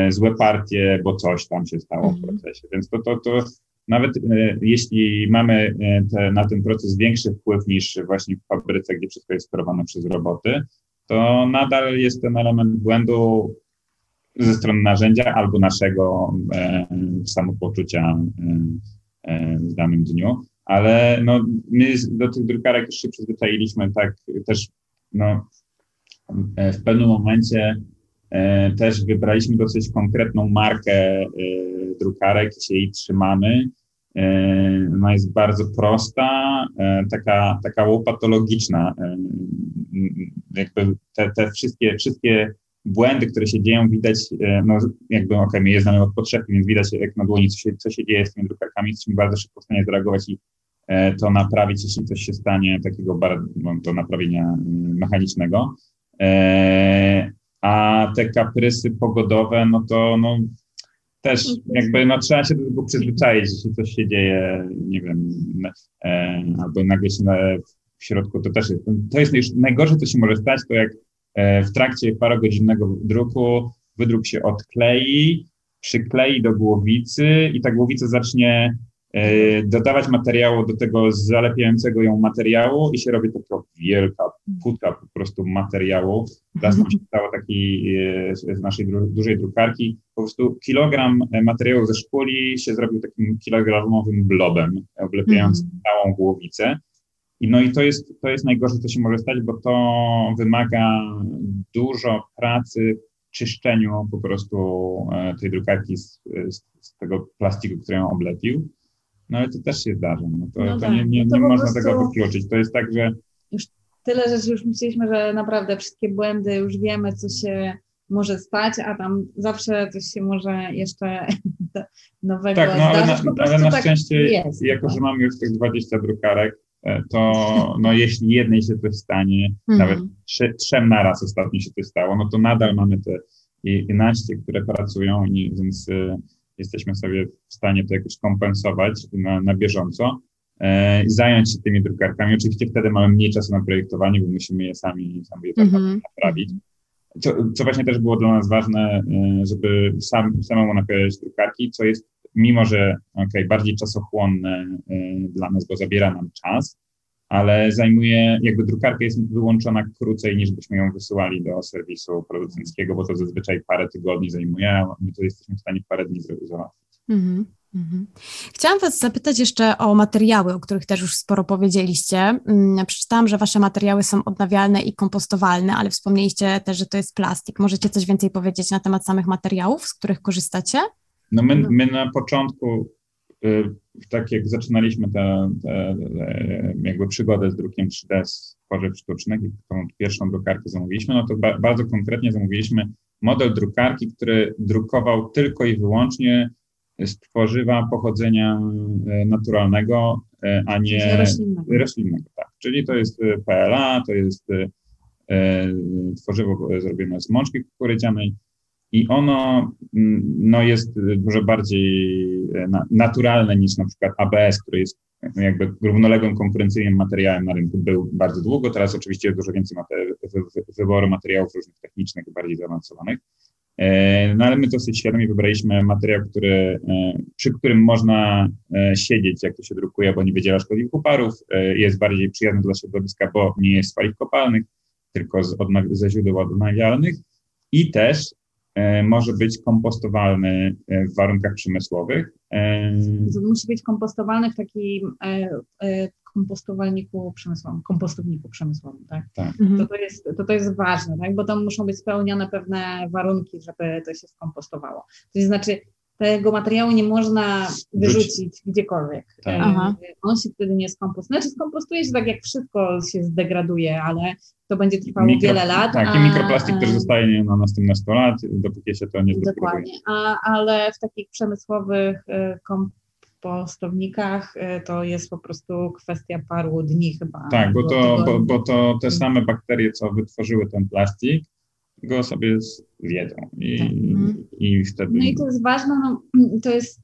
Speaker 2: złe partie, bo coś tam się stało w mhm. procesie. Więc to, to, to nawet e, jeśli mamy e, te, na ten proces większy wpływ niż właśnie w fabryce, gdzie wszystko jest sterowane przez roboty, to nadal jest ten element błędu ze strony narzędzia albo naszego e, samopoczucia e, e, w danym dniu. Ale no, my do tych drukarek już się przyzwyczailiśmy, tak też no, e, w pewnym momencie E, też wybraliśmy dosyć konkretną markę e, drukarek i się jej trzymamy. E, ona jest bardzo prosta, taka, taka łopatologiczna. Jakby te, te wszystkie, wszystkie błędy, które się dzieją, widać, no jakby okej, okay, my je znamy od podszewki, więc widać jak na dłoni, co się, co się dzieje z tymi drukarkami, jesteśmy bardzo szybko w stanie zareagować i to naprawić, jeśli coś się stanie takiego no, do naprawienia mechanicznego. A te kaprysy pogodowe, no to no, też jakby no, trzeba się do tego przyzwyczaić, jeśli coś się dzieje, nie wiem, e, albo nagle się na, w środku, to też jest, to jest już najgorsze, co się może stać, to jak e, w trakcie parogodzinnego druku wydruk się odklei, przyklei do głowicy i ta głowica zacznie dodawać materiału do tego zalepiającego ją materiału i się robi taka wielka futra po prostu materiału. Teraz nam się stało taki z naszej dużej drukarki, po prostu kilogram materiału ze szpuli się zrobił takim kilogramowym blobem, oblepiającym całą głowicę. I no i to jest, to jest najgorsze, co się może stać, bo to wymaga dużo pracy w czyszczeniu po prostu e, tej drukarki z, z, z tego plastiku, który ją oblepił. No ale to też się zdarza. No to, no to tak. nie, nie, no nie można prostu... tego wykluczyć. To jest tak, że.
Speaker 3: Już tyle rzeczy już myśleliśmy, że naprawdę wszystkie błędy już wiemy, co się może stać, a tam zawsze coś się może jeszcze nowego
Speaker 2: tak, no, ale na, ale na tak szczęście, jest, jako tak? że mamy już tych 20 drukarek, E, to no, jeśli jednej się coś stanie, mhm. nawet trzy, trzem naraz ostatnio się coś stało, no to nadal mamy te 11, które pracują, i, więc y, jesteśmy sobie w stanie to jakoś kompensować na, na bieżąco e, i zająć się tymi drukarkami. Oczywiście wtedy mamy mniej czasu na projektowanie, bo musimy je sami, sami je mhm. naprawić. Co, co, właśnie też było dla nas ważne, żeby sam, samemu naprawiać drukarki, co jest mimo że okay, bardziej czasochłonne y, dla nas, bo zabiera nam czas, ale zajmuje, jakby drukarka jest wyłączona krócej niż byśmy ją wysyłali do serwisu producenckiego, bo to zazwyczaj parę tygodni zajmuje, a my to jesteśmy w stanie parę dni załatwić. Mm-hmm.
Speaker 1: Chciałam Was zapytać jeszcze o materiały, o których też już sporo powiedzieliście. Mm, przeczytałam, że Wasze materiały są odnawialne i kompostowalne, ale wspomnieliście też, że to jest plastik. Możecie coś więcej powiedzieć na temat samych materiałów, z których korzystacie?
Speaker 2: No my, my na początku, y, tak jak zaczynaliśmy tę jakby przygodę z drukiem 3D z tworzyw sztucznych i tą pierwszą drukarkę zamówiliśmy, no to ba, bardzo konkretnie zamówiliśmy model drukarki, który drukował tylko i wyłącznie z tworzywa pochodzenia y, naturalnego, y, a nie roślinnego. roślinnego tak. Czyli to jest PLA, to jest tworzywo zrobione z mączki kukurydzianej, i ono mm, no, jest dużo bardziej e, naturalne niż na przykład ABS, który jest jakby równoległym konkurencyjnym materiałem na rynku był bardzo długo. Teraz oczywiście jest dużo więcej wyboru materiałów różnych technicznych bardziej zaawansowanych. E, no ale my dosyć świadomie wybraliśmy materiał, który, e, przy którym można siedzieć, jak to się drukuje, bo nie wydziela szkodliwych uparów, jest bardziej przyjazny dla środowiska, bo nie jest z paliw kopalnych, tylko z ze źródeł odnawialnych i też może być kompostowalny e, w warunkach przemysłowych.
Speaker 3: E, musi być kompostowalny w takim kompostowalniku przemysłowym, kompostowniku przemysłowym, tak? tak. To, mhm. to, jest, to, to jest ważne, tak? bo tam muszą być spełnione pewne warunki, żeby to się skompostowało. To znaczy, tego materiału nie można wyrzucić gdziekolwiek. Tak. On się wtedy nie skompostuje. Znaczy skompostuje się tak jak wszystko się zdegraduje, ale to będzie trwało Mikro, wiele lat.
Speaker 2: Tak, a, i mikroplastik też zostaje na następne 100 lat, dopóki się to nie
Speaker 3: Dokładnie, a, ale w takich przemysłowych y, kompostownikach y, to jest po prostu kwestia paru dni chyba.
Speaker 2: Tak, bo to, bo, bo to te same bakterie, co wytworzyły ten plastik, go sobie zjedzą i, tak. Mhm. i wtedy...
Speaker 3: No i to jest ważne, no, to jest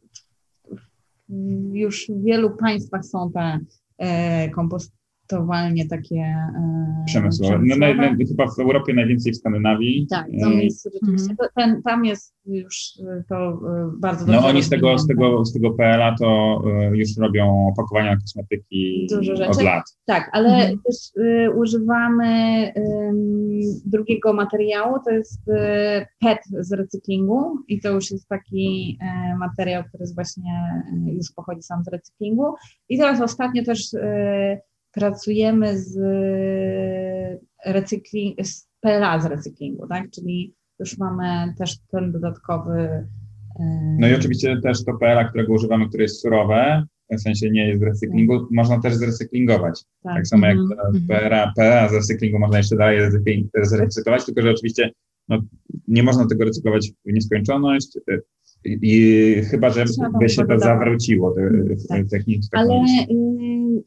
Speaker 3: już w wielu państwach są te e, kompost, towalnie takie
Speaker 2: e, przemysłowe. No, naj, naj, chyba w Europie najwięcej w Skandynawii.
Speaker 3: Tak, tam e, jest rzeczywiście, mm. ten, tam jest już to e, bardzo
Speaker 2: dobrze. No oni z tego, z tego, z tego PLA to już robią opakowania kosmetyki od lat.
Speaker 3: Tak, ale mm. też y, używamy y, drugiego materiału, to jest y, PET z recyklingu i to już jest taki materiał, który jest właśnie już pochodzi sam z recyklingu. I teraz ostatnio też pracujemy z recykling, z PLA z recyklingu, tak? Czyli już mamy też ten dodatkowy.
Speaker 2: E, no i oczywiście też to PLA, którego używamy, które jest surowe, w sensie nie jest z recyklingu, tak. można też zrecyklingować. Tak, tak samo jak mm-hmm. PLA, PLA z recyklingu można jeszcze dalej zrecyklować, tylko że oczywiście no, nie można tego recyklować w nieskończoność. I chyba, że by się to zawróciło, te,
Speaker 3: tak. technicznie. Ale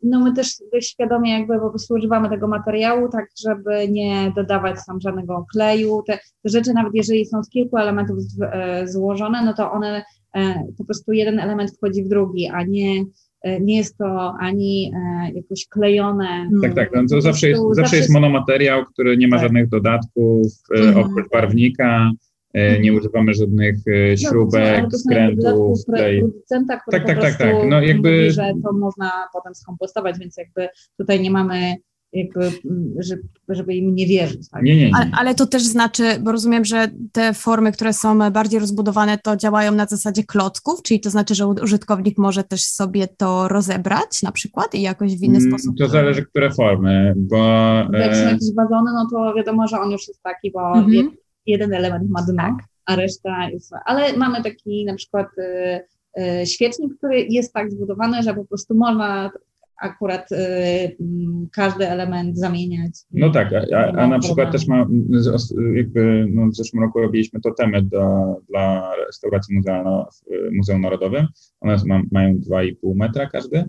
Speaker 3: no my też świadomie jakby po prostu używamy tego materiału, tak żeby nie dodawać tam żadnego kleju. Te, te rzeczy, nawet jeżeli są z kilku elementów z, e, złożone, no to one e, po prostu jeden element wchodzi w drugi, a nie e, nie jest to ani e, jakoś klejone.
Speaker 2: Tak, tak. No to zawsze jest, zawsze jest monomateriał, który nie ma tak. żadnych dodatków, mhm. oprócz barwnika. E, nie mhm. używamy żadnych e, no, śrubek, no, skrętów.
Speaker 3: Producenta, który tak, tak, tak, tak. No, jakby... mówi, że to można potem skompostować, więc jakby tutaj nie mamy jakby, żeby, żeby im nie wierzyć. Tak?
Speaker 2: Nie, nie, nie.
Speaker 1: Ale, ale, to też znaczy, bo rozumiem, że te formy, które są bardziej rozbudowane, to działają na zasadzie klocków, czyli to znaczy, że użytkownik może też sobie to rozebrać na przykład i jakoś w inny
Speaker 2: Mm,
Speaker 1: sposób.
Speaker 2: To zależy, które formy, bo
Speaker 3: Jak są
Speaker 2: e,
Speaker 3: jakieś wazony, no to wiadomo, że on już jest taki, bo
Speaker 1: Mhm.
Speaker 3: Jed- jeden element ma dno,
Speaker 1: Tak.
Speaker 3: a reszta jest... Ale mamy taki na przykład y, y, świecznik, który jest tak zbudowany, że po prostu można akurat y, mm, każdy element zamieniać.
Speaker 2: No tak, a, a, a na przykład też ma, jakby no w zeszłym roku robiliśmy totemy dla, dla restauracji muzealno, w Muzeum Narodowym. One ma, mają 2,5 metra każdy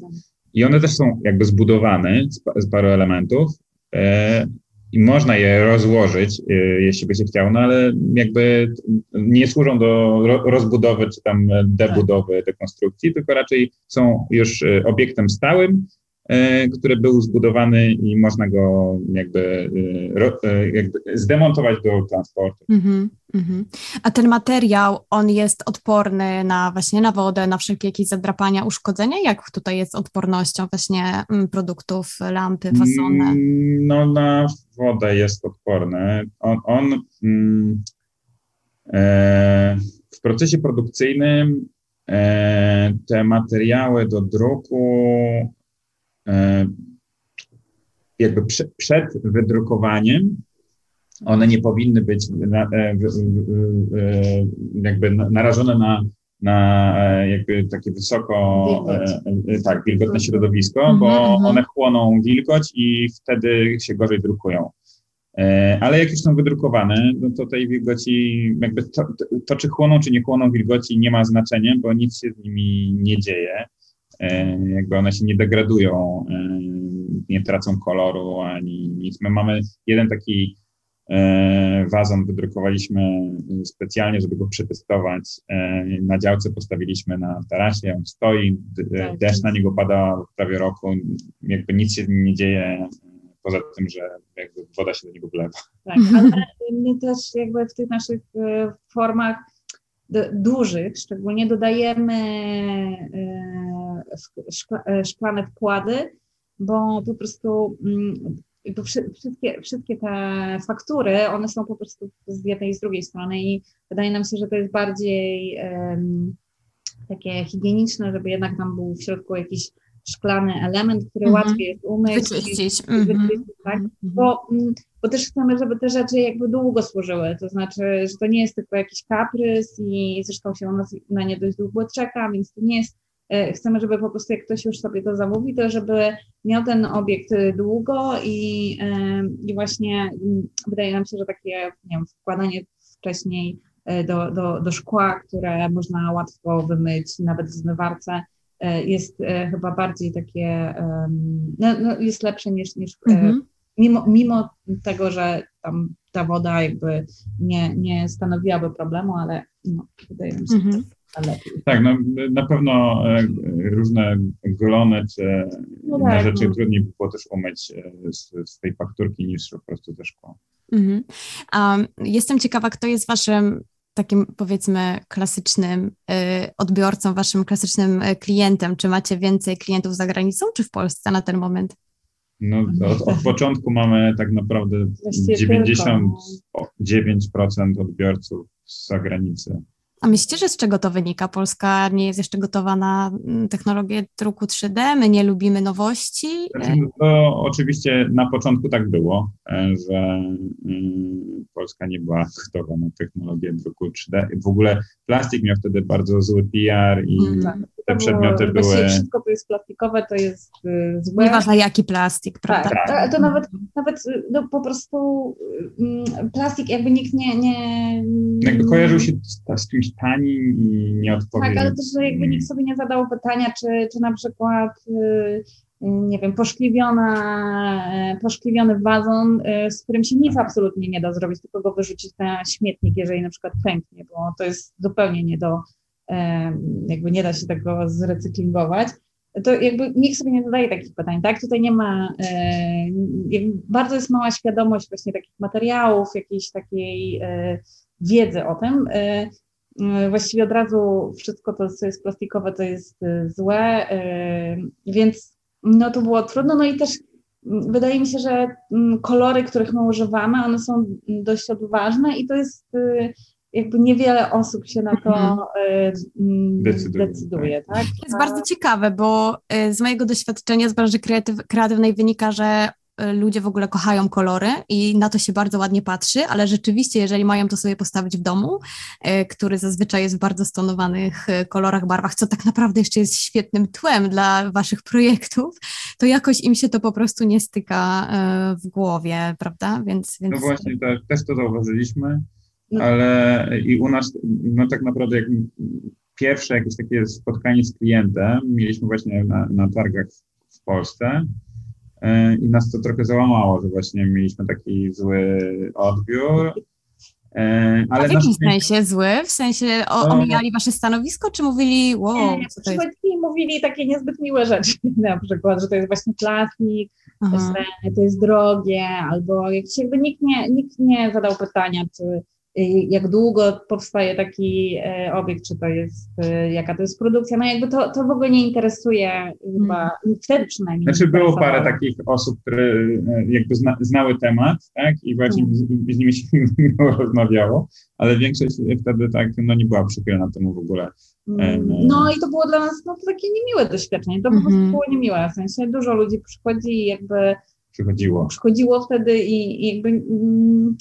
Speaker 2: i one też są jakby zbudowane z, z paru elementów e, i można je rozłożyć, e, jeśli by się chciało, no ale jakby nie służą do ro, rozbudowy czy tam debudowy, dekonstrukcji, tylko raczej są już e, obiektem stałym, e, który był zbudowany i można go jakby, jakby zdemontować do transportu.
Speaker 1: Mhm, mhm. A ten materiał, on jest odporny na właśnie na wodę, na wszelkie jakieś zadrapania, uszkodzenia? Jak tutaj jest odpornością właśnie mm, produktów, lampy, fasony?
Speaker 2: Mm, No na wodę jest odporny. On, on mm, e, w procesie produkcyjnym e, te materiały do druku e, jakby prze, przed wydrukowaniem one nie powinny być na, e, e, jakby na- narażone na, na e, jakby takie wysoko
Speaker 3: Wilgoć.
Speaker 2: e, e, tak, wilgotne środowisko,
Speaker 1: Mhm,
Speaker 2: bo
Speaker 1: mhm.
Speaker 2: one chłoną wilgoć i wtedy się gorzej drukują. Ale jak już są wydrukowane, no to tej wilgoci, jakby to, to, czy chłoną, czy nie chłoną wilgoci nie ma znaczenia, bo nic się z nimi nie dzieje. Jakby one się nie degradują, nie tracą koloru ani nic. My mamy jeden taki wazon wydrukowaliśmy specjalnie, żeby go przetestować. E, Na działce postawiliśmy na tarasie, on stoi,
Speaker 3: Tak.
Speaker 2: deszcz na niego pada prawie roku, jakby nic się z nim nie dzieje, poza tym, że jakby woda się do niego wlewa.
Speaker 3: Tak, ale my też jakby w tych naszych e, formach dużych szczególnie dodajemy e, e, szklane wkłady, bo po prostu mm, jakby wszy- wszystkie, wszystkie te faktury, one są po prostu z jednej i z drugiej strony i wydaje nam się, że to jest bardziej em, takie higieniczne, żeby jednak tam był w środku jakiś szklany element, który
Speaker 1: Mhm.
Speaker 3: łatwiej jest umyć.
Speaker 1: Wyczyścić. Mhm.
Speaker 3: wyczyścić, tak?
Speaker 1: Mhm.
Speaker 3: bo, mm, bo też chcemy, żeby te rzeczy jakby długo służyły, to znaczy, że to nie jest tylko jakiś kaprys i zresztą się u nas na nie dość długo czeka, więc to nie jest, chcemy, żeby po prostu jak ktoś już sobie to zamówi, to żeby miał ten obiekt e, długo i, e, i właśnie mm, wydaje nam się, że takie, nie wiem, wkładanie wcześniej e, do, do, do szkła, które można łatwo wymyć nawet w zmywarce, e, jest e, chyba bardziej takie, no, no jest lepsze niż, niż e,
Speaker 1: Mhm.
Speaker 3: mimo, mimo tego, że tam ta woda jakby nie, nie stanowiłaby problemu, ale no, wydaje mi się,
Speaker 1: Mhm.
Speaker 3: że to lepiej.
Speaker 2: Tak, no na pewno e, różne glony czy
Speaker 3: No
Speaker 2: inne
Speaker 3: tak,
Speaker 2: rzeczy
Speaker 3: no.
Speaker 2: trudniej by było też umyć e, z, z tej fakturki niż po prostu ze szkła.
Speaker 1: Mhm. Um, jestem ciekawa, kto jest waszym takim powiedzmy klasycznym y, odbiorcą, waszym klasycznym klientem. Czy macie więcej klientów za granicą, czy w Polsce na ten moment?
Speaker 2: No, od, od początku mamy tak naprawdę
Speaker 3: Właściwie
Speaker 2: 99% odbiorców z zagranicy.
Speaker 1: A myślicie, że z czego to wynika? Polska nie jest jeszcze gotowa na mm, technologię druku 3D, my nie lubimy nowości.
Speaker 2: Znaczy, no to oczywiście na początku tak było, e, że mm, Polska nie była gotowa na technologię druku 3D. W ogóle plastik miał wtedy bardzo zły PR i
Speaker 1: Mhm.
Speaker 3: Tak.
Speaker 2: te przedmioty
Speaker 3: właściwie
Speaker 2: były...
Speaker 3: Wszystko, co jest plastikowe, to jest y, złe.
Speaker 1: Nieważne jaki plastik, prawda?
Speaker 3: Tak,
Speaker 2: Tak.
Speaker 3: to nawet, nawet y, no, po prostu mm, plastik jakby nikt nie... nie
Speaker 2: Jakby kojarzył się z, z czymś tanim i nieodpowiednim.
Speaker 3: Tak, ale też, że jakby nikt sobie nie zadał pytania, czy, czy na przykład, y, nie wiem, poszkliwiona, e, poszkliwiony wazon, y, z którym się nic absolutnie nie da zrobić, tylko go wyrzucić na śmietnik, jeżeli na przykład pęknie, bo to jest zupełnie nie do, jakby nie da się tego zrecyklingować. To jakby nikt sobie nie zadaje takich pytań, tak? Tutaj nie ma, bardzo jest mała świadomość właśnie takich materiałów, jakiejś takiej wiedzy o tym. E, Właściwie od razu wszystko to, co jest plastikowe, to jest e, złe, e, więc no to było trudno. No i też wydaje mi się, że mm, kolory, których my używamy, one są dość odważne i to jest y, jakby niewiele osób się na to mhm. y, mm, decyduje. decyduje tak?
Speaker 1: To jest bardzo ciekawe, bo y, z mojego doświadczenia z branży kreatyw kreatywnej wynika, że ludzie w ogóle kochają kolory i na to się bardzo ładnie patrzy, ale rzeczywiście, jeżeli mają to sobie postawić w domu, e, który zazwyczaj jest w bardzo stonowanych e, kolorach, barwach, co tak naprawdę jeszcze jest świetnym tłem dla waszych projektów, to jakoś im się to po prostu nie styka w głowie, prawda?
Speaker 2: Więc, więc... No właśnie, też, też to zauważyliśmy, no. ale i u nas, no tak naprawdę jak pierwsze jakieś takie spotkanie z klientem mieliśmy właśnie na, na targach w Polsce, i nas to trochę załamało, że właśnie mieliśmy taki zły odbiór.
Speaker 1: E, ale A w jakim sensie zły? W sensie o, omijali wasze stanowisko, czy mówili, wow,
Speaker 3: nie, co to jest? mówili takie niezbyt miłe rzeczy, na przykład, że to jest właśnie plastik, że to jest drogie, albo jakiś jakby nikt nie, nikt nie zadał pytania, czy jak długo powstaje taki e, obiekt, czy to jest, e, jaka to jest produkcja, no jakby to, to w ogóle nie interesuje chyba, hmm. wtedy przynajmniej.
Speaker 2: Znaczy było parę takich osób, które e, jakby zna, znały temat, tak, i właśnie hmm. z, z, nimi się rozmawiało, ale większość wtedy tak, no nie była przychylna temu w ogóle.
Speaker 3: Hmm. No i to było dla nas no, to takie niemiłe doświadczenie, to po prostu mhm. było niemiłe, w sensie dużo ludzi przychodzi i jakby
Speaker 2: przychodziło.
Speaker 3: Przychodziło wtedy i, i jakby mm,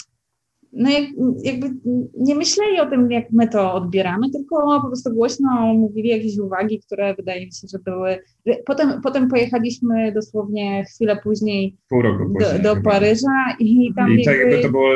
Speaker 3: no jak, jakby nie myśleli o tym, jak my to odbieramy, tylko po prostu głośno mówili jakieś uwagi, które wydaje mi się, że były. Potem, potem pojechaliśmy dosłownie chwilę później,
Speaker 2: Pół roku
Speaker 3: później do, do Paryża i tam.
Speaker 2: I tak jakby... tak jakby to było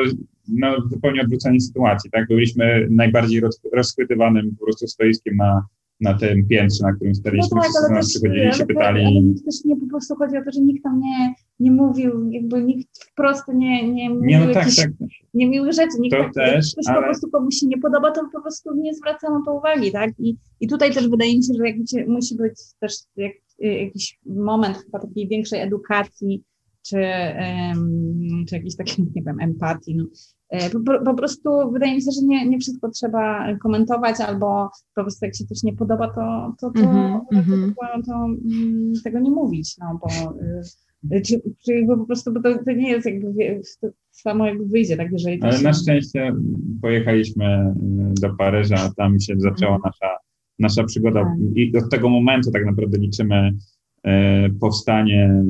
Speaker 2: no, zupełnie odwrócenie sytuacji, tak? Byliśmy najbardziej rozchwytywanym po prostu stoiskiem na, na tym piętrze, na którym staliśmy, no tak, wszyscy nas przychodzili się pytali.
Speaker 3: Ale też nie, po prostu chodzi o to, że nikt tam nie, nie mówił, jakby nikt wprost nie, nie mówił nie, no tak, tak. niemiłych rzeczy, nikt
Speaker 2: to
Speaker 3: tak,
Speaker 2: też,
Speaker 3: ktoś ale... po prostu komuś się nie podoba, to po prostu nie zwraca na to uwagi, tak? I, i tutaj też wydaje mi się, że jakby musi być też jak, jakiś moment chyba takiej większej edukacji, czy, czy jakiejś takiej, nie wiem, empatii, no. E, po, po, prostu wydaje mi się, że nie, nie wszystko trzeba komentować, albo po prostu jak się coś nie podoba, to, to, to, mm -hmm. to, to um, tego nie mówić, no bo y, czy, czy jakby po prostu, bo to, to nie jest jakby to samo jakby wyjdzie, tak jeżeli
Speaker 2: Ale się... na szczęście pojechaliśmy y, do Paryża, a tam się zaczęła mm. nasza, nasza przygoda tak. i od tego momentu tak naprawdę liczymy E, powstanie e,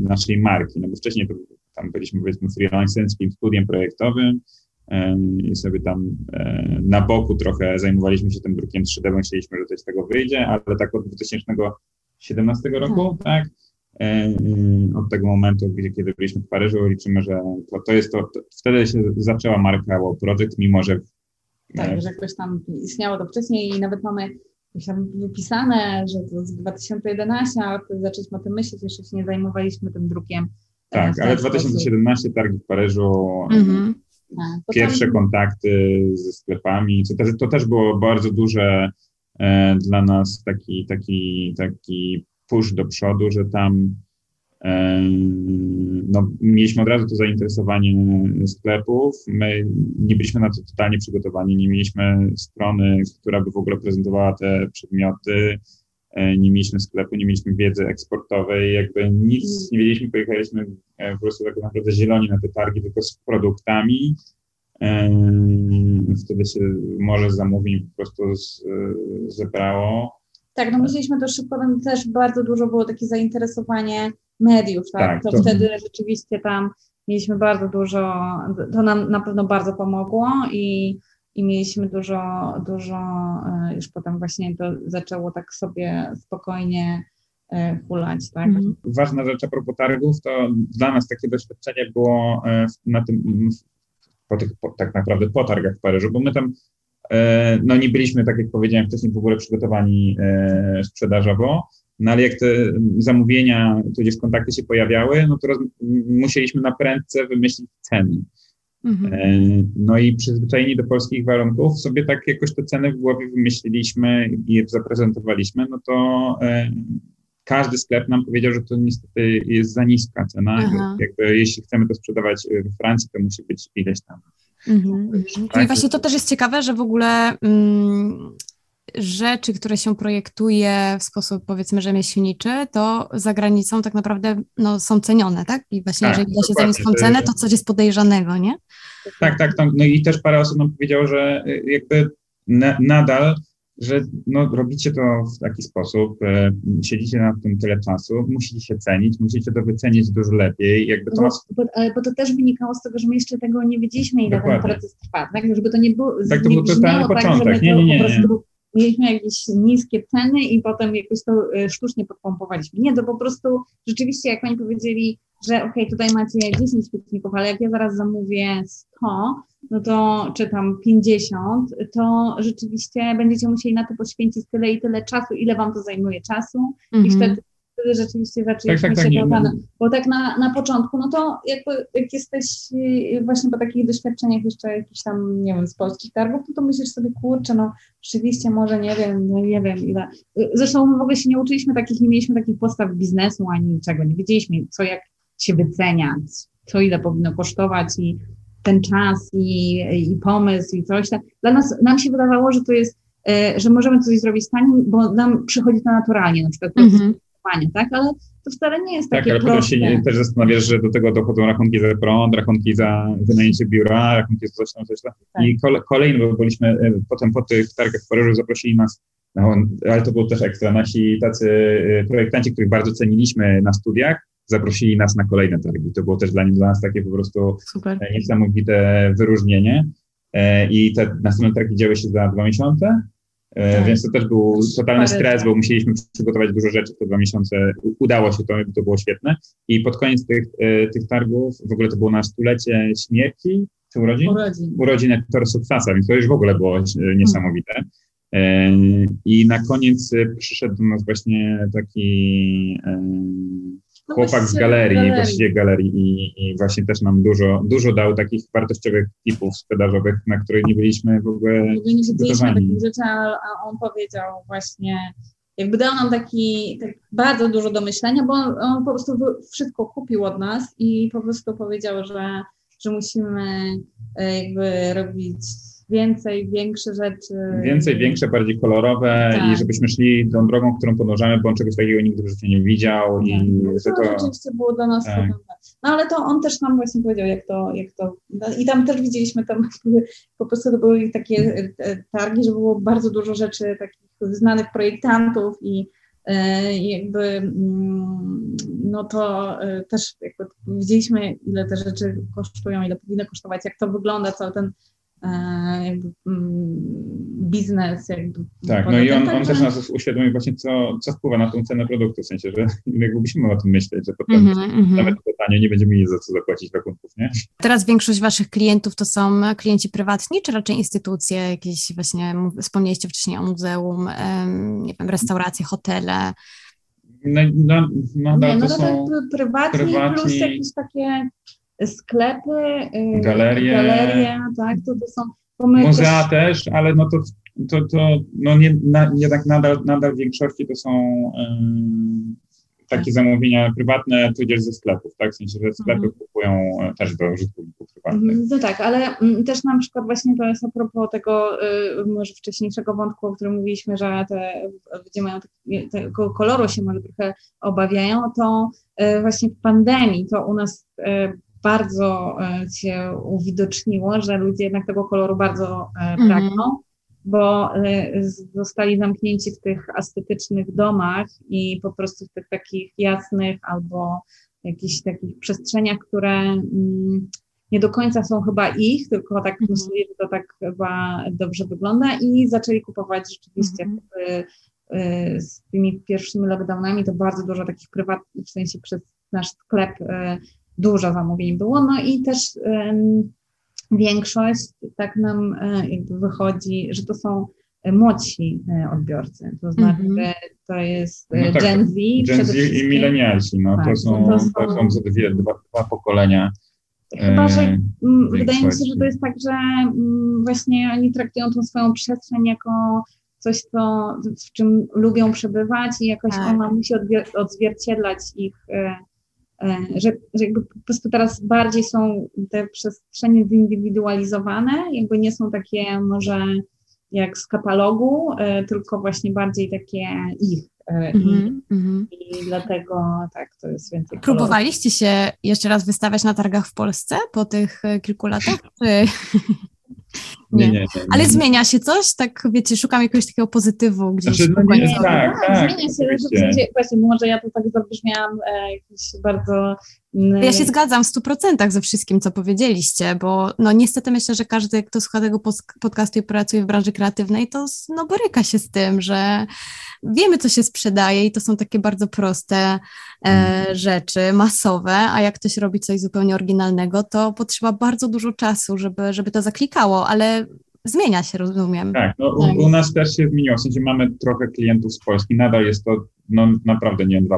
Speaker 2: naszej marki. No bo wcześniej to, tam byliśmy powiedzmy freelancerskim studiem projektowym e, i sobie tam na boku trochę zajmowaliśmy się tym drukiem 3D, bo myśleliśmy, że coś z tego wyjdzie, ale tak od 2017 roku, tak, od tego momentu, gdzie, kiedy byliśmy w Paryżu, liczymy, że to, to jest to, to, wtedy się zaczęła marka Wow Project, mimo że
Speaker 3: tak, że jakoś tam istniało to wcześniej i nawet mamy tam wypisane, że to z 2011, a zaczęliśmy o tym myśleć, jeszcze się nie zajmowaliśmy tym drukiem.
Speaker 2: E, tak, ale 2017 sposób. targi w Paryżu, mm-hmm. pierwsze tam... kontakty ze sklepami, to też, to też było bardzo duże e, dla nas taki, taki, taki push do przodu, że tam no, mieliśmy od razu to zainteresowanie sklepów. My nie byliśmy na to totalnie przygotowani, nie mieliśmy strony, która by w ogóle prezentowała te przedmioty, e, nie mieliśmy sklepu, nie mieliśmy wiedzy eksportowej, jakby nic nie wiedzieliśmy, pojechaliśmy e, po prostu tak naprawdę zieloni na te targi, tylko z produktami. Wtedy się może zamówień po prostu zebrało.
Speaker 3: Tak, no myśleliśmy to szybko, też bardzo dużo było takie zainteresowanie mediów, tak? tak to, to, wtedy rzeczywiście tam mieliśmy bardzo dużo, to nam na pewno bardzo pomogło i, i mieliśmy dużo, dużo, e, już potem właśnie to zaczęło tak sobie spokojnie e, hulać, tak? Mhm.
Speaker 2: Ważna rzecz a propos targów, to dla nas takie doświadczenie było e, na tym, po tych, po, tak naprawdę po targach w Paryżu, bo my tam no nie byliśmy, tak jak powiedziałem wcześniej, w ogóle przygotowani sprzedażowo, no ale jak te zamówienia, tudzież kontakty się pojawiały, no to roz, musieliśmy na prędce wymyślić ceny. Mhm. E, no i przyzwyczajeni do polskich warunków sobie tak jakoś te ceny w głowie wymyśliliśmy i je zaprezentowaliśmy, no to e, każdy sklep nam powiedział, że to niestety jest za niska cena. Jakby jeśli chcemy to sprzedawać w Francji, to musi być ileś tam.
Speaker 1: Mhm. Tak? Czyli właśnie to też jest ciekawe, że w ogóle mm, rzeczy, które się projektuje w sposób powiedzmy rzemieślniczy, to za granicą tak naprawdę no, są cenione, tak? I właśnie tak, jeżeli da się za niską cenę, to coś jest podejrzanego, nie?
Speaker 2: Tak, tak. No i też parę osób nam powiedziało, że y, jakby na, nadal że no, robicie to w taki sposób, e, siedzicie na tym tyle czasu, musicie się cenić, musicie to wycenić dużo lepiej. Jakby to
Speaker 3: bo, bo, bo, to też wynikało z tego, że my jeszcze tego nie wiedzieliśmy, ile Dokładnie. ten proces trwa, tak? Żeby to nie było,
Speaker 2: tak, to był totalny tak, początek. nie, nie, nie, nie.
Speaker 3: Mieliśmy jakieś niskie ceny i potem jakoś to e, sztucznie podpompowaliśmy. Nie, to po prostu rzeczywiście, jak Pani powiedzieli, że ok, tutaj macie 10 świetników, ale jak ja zaraz zamówię 100, no to czy tam 50, to rzeczywiście będziecie musieli na to poświęcić tyle i tyle czasu, ile wam to zajmuje czasu mm -hmm. i mhm. wtedy, wtedy rzeczywiście zaczęliśmy tak, tak, tak, się tak. Bo tak na, na początku, no to jakby, jak jesteś y, właśnie po takich doświadczeniach jeszcze jakichś tam, nie wiem, z polskich targów, no to myślisz sobie, kurczę, no rzeczywiście może nie wiem, no nie wiem ile. Zresztą my w ogóle się nie uczyliśmy takich, nie mieliśmy takich postaw biznesu ani niczego, nie wiedzieliśmy co jak się wycenia, co ile powinno kosztować i ten czas i, i pomysł i coś. Dla nas, nam się wydawało, że to jest, e, że możemy coś zrobić taniej, bo nam przychodzi to naturalnie, na przykład tak? Ale to wcale nie jest tak, takie ale
Speaker 2: proste. potem się też zastanawiasz, że do tego dochodzą rachunki za prąd, rachunki za wynajęcie biura, rachunki za coś tam, coś tam. Tak. I kole, kolejny, bo byliśmy e, potem po tych targach w Paryżu, zaprosili nas, no, ale to było też ekstra, nasi tacy e, projektanci, których bardzo ceniliśmy na studiach, zaprosili nas na kolejne targi. To było też dla, dla nas takie po prostu Super. E, niesamowite wyróżnienie. I te następne targi działy się za dwa miesiące, tak. więc to też był totalny stres, bo musieliśmy przygotować dużo rzeczy te dwa miesiące. Udało się to, to było świetne. I pod koniec tych, tych targów, w ogóle to było na stulecie śmierci, czy urodzin? Urodzin. Urodzin Ektora Suksasa, więc to już w ogóle było niesamowite. I na koniec przyszedł do nas właśnie taki no chłopak z galerii, galerii. właściwie galerii i, i, właśnie też nam dużo, dużo dał takich wartościowych tipów sprzedażowych, na które nie byliśmy w ogóle Nie
Speaker 3: wiedzieliśmy takich rzeczy, a on powiedział właśnie, jakby dał nam taki, tak bardzo dużo do myślenia, bo on, on, po prostu wszystko kupił od nas i po prostu powiedział, że, że musimy e, jakby robić więcej, większe rzeczy.
Speaker 2: Więcej, większe, bardziej kolorowe tak. i żebyśmy szli tą drogą, którą podążamy, bo on czegoś takiego nigdy w życiu nie widział. I
Speaker 3: no, że to rzeczywiście było dla nas tak. No ale to on też nam właśnie powiedział, jak to, jak to i tam też widzieliśmy, tam po prostu to były takie e, targi, że było bardzo dużo rzeczy takich znanych projektantów i e, jakby mm, no to e, też jakby widzieliśmy, ile te rzeczy kosztują, ile powinny kosztować, jak to wygląda, cały ten E, jakby mm, biznes. Jakby
Speaker 2: tak, no i on, on też nas uświadomił właśnie, co, co wpływa na tą cenę produktu, w sensie, że jakby musimy o tym myśleć, że potem mm -hmm, nawet pytanie nie będziemy mieli za co zapłacić rachunków, nie?
Speaker 1: Teraz większość waszych klientów to są klienci prywatni, czy raczej instytucje, jakieś właśnie, wspomnieliście wcześniej o muzeum, nie wiem, restauracje, hotele,
Speaker 2: no, no, no, nie, no, to są
Speaker 3: prywatni, prywatni plus jakieś takie sklepy,
Speaker 2: y, galerie,
Speaker 3: galerie tak, to, to są
Speaker 2: Muzea też, ale no to, to, to no nie, na, jednak nadal, nadal w większości to są takie zamówienia prywatne, tudzież ze sklepów, tak? W sensie, że sklepy mhm. kupują e, też do użytkowników prywatnych.
Speaker 3: No tak, ale mm, też na przykład właśnie to jest a propos tego y, może wcześniejszego wątku, o którym mówiliśmy, że te ludzie mają tego koloru się może trochę obawiają, to y, właśnie w pandemii to u nas y, bardzo e, się uwidoczniło, że ludzie jednak tego koloru bardzo e, mhm. pragną, mm. bo e, zostali zamknięci w tych estetycznych domach i po prostu w tych takich jasnych albo jakichś takich przestrzeniach, które mm, nie do końca są chyba ich, tylko tak mm. myśleli, że to tak chyba dobrze wygląda i zaczęli kupować rzeczywiście mm. z tymi pierwszymi lockdownami to bardzo dużo takich prywatnych, w sensie przez nasz sklep dużo zamówień było, no i też większość tak nam e, jakby wychodzi, że to są młodsi e, odbiorcy, to znaczy, mm -hmm. to jest e, no tak, Gen Z.
Speaker 2: Gen Z i milenialsi, no tak, to, są, to, są, to są dwie, dwa, dwa pokolenia.
Speaker 3: Chyba, że wydaje mi się, że to jest tak, że właśnie oni traktują tą swoją przestrzeń jako coś, co, w czym lubią przebywać i jakoś tak. ona musi odzwierciedlać ich E, że, że jakby po prostu teraz bardziej są te przestrzenie zindywidualizowane, jakby nie są takie może jak z katalogu, tylko właśnie bardziej takie ich. Mm -hmm. I, dlatego tak, to jest więcej.
Speaker 1: Próbowaliście się jeszcze raz wystawiać na targach w Polsce po tych kilku latach? Nie. Nie, nie, nie, Ale zmienia się coś? Tak, wiecie, szukam jakiegoś takiego pozytywu gdzieś. Znaczy, no
Speaker 3: nie, tak, tak, tak, zmienia się. Rzeczywiście. Właśnie, może ja to tak zabrzmiałam e, jakiś bardzo...
Speaker 1: Mm, ja się zgadzam w stu procentach ze wszystkim, co powiedzieliście, bo no niestety myślę, że każdy, kto słucha tego podcastu i pracuje w branży kreatywnej, to no, boryka się z tym, że wiemy, co się sprzedaje i to są takie bardzo proste e, mhm. rzeczy, masowe, a jak ktoś robi coś zupełnie oryginalnego, to potrzeba bardzo dużo czasu, żeby, żeby to zaklikało, ale zmienia się, rozumiem.
Speaker 2: Tak, no, u, u, nas też się zmieniło, w sensie mamy trochę klientów z Polski, nadal jest to no, naprawdę nie 2%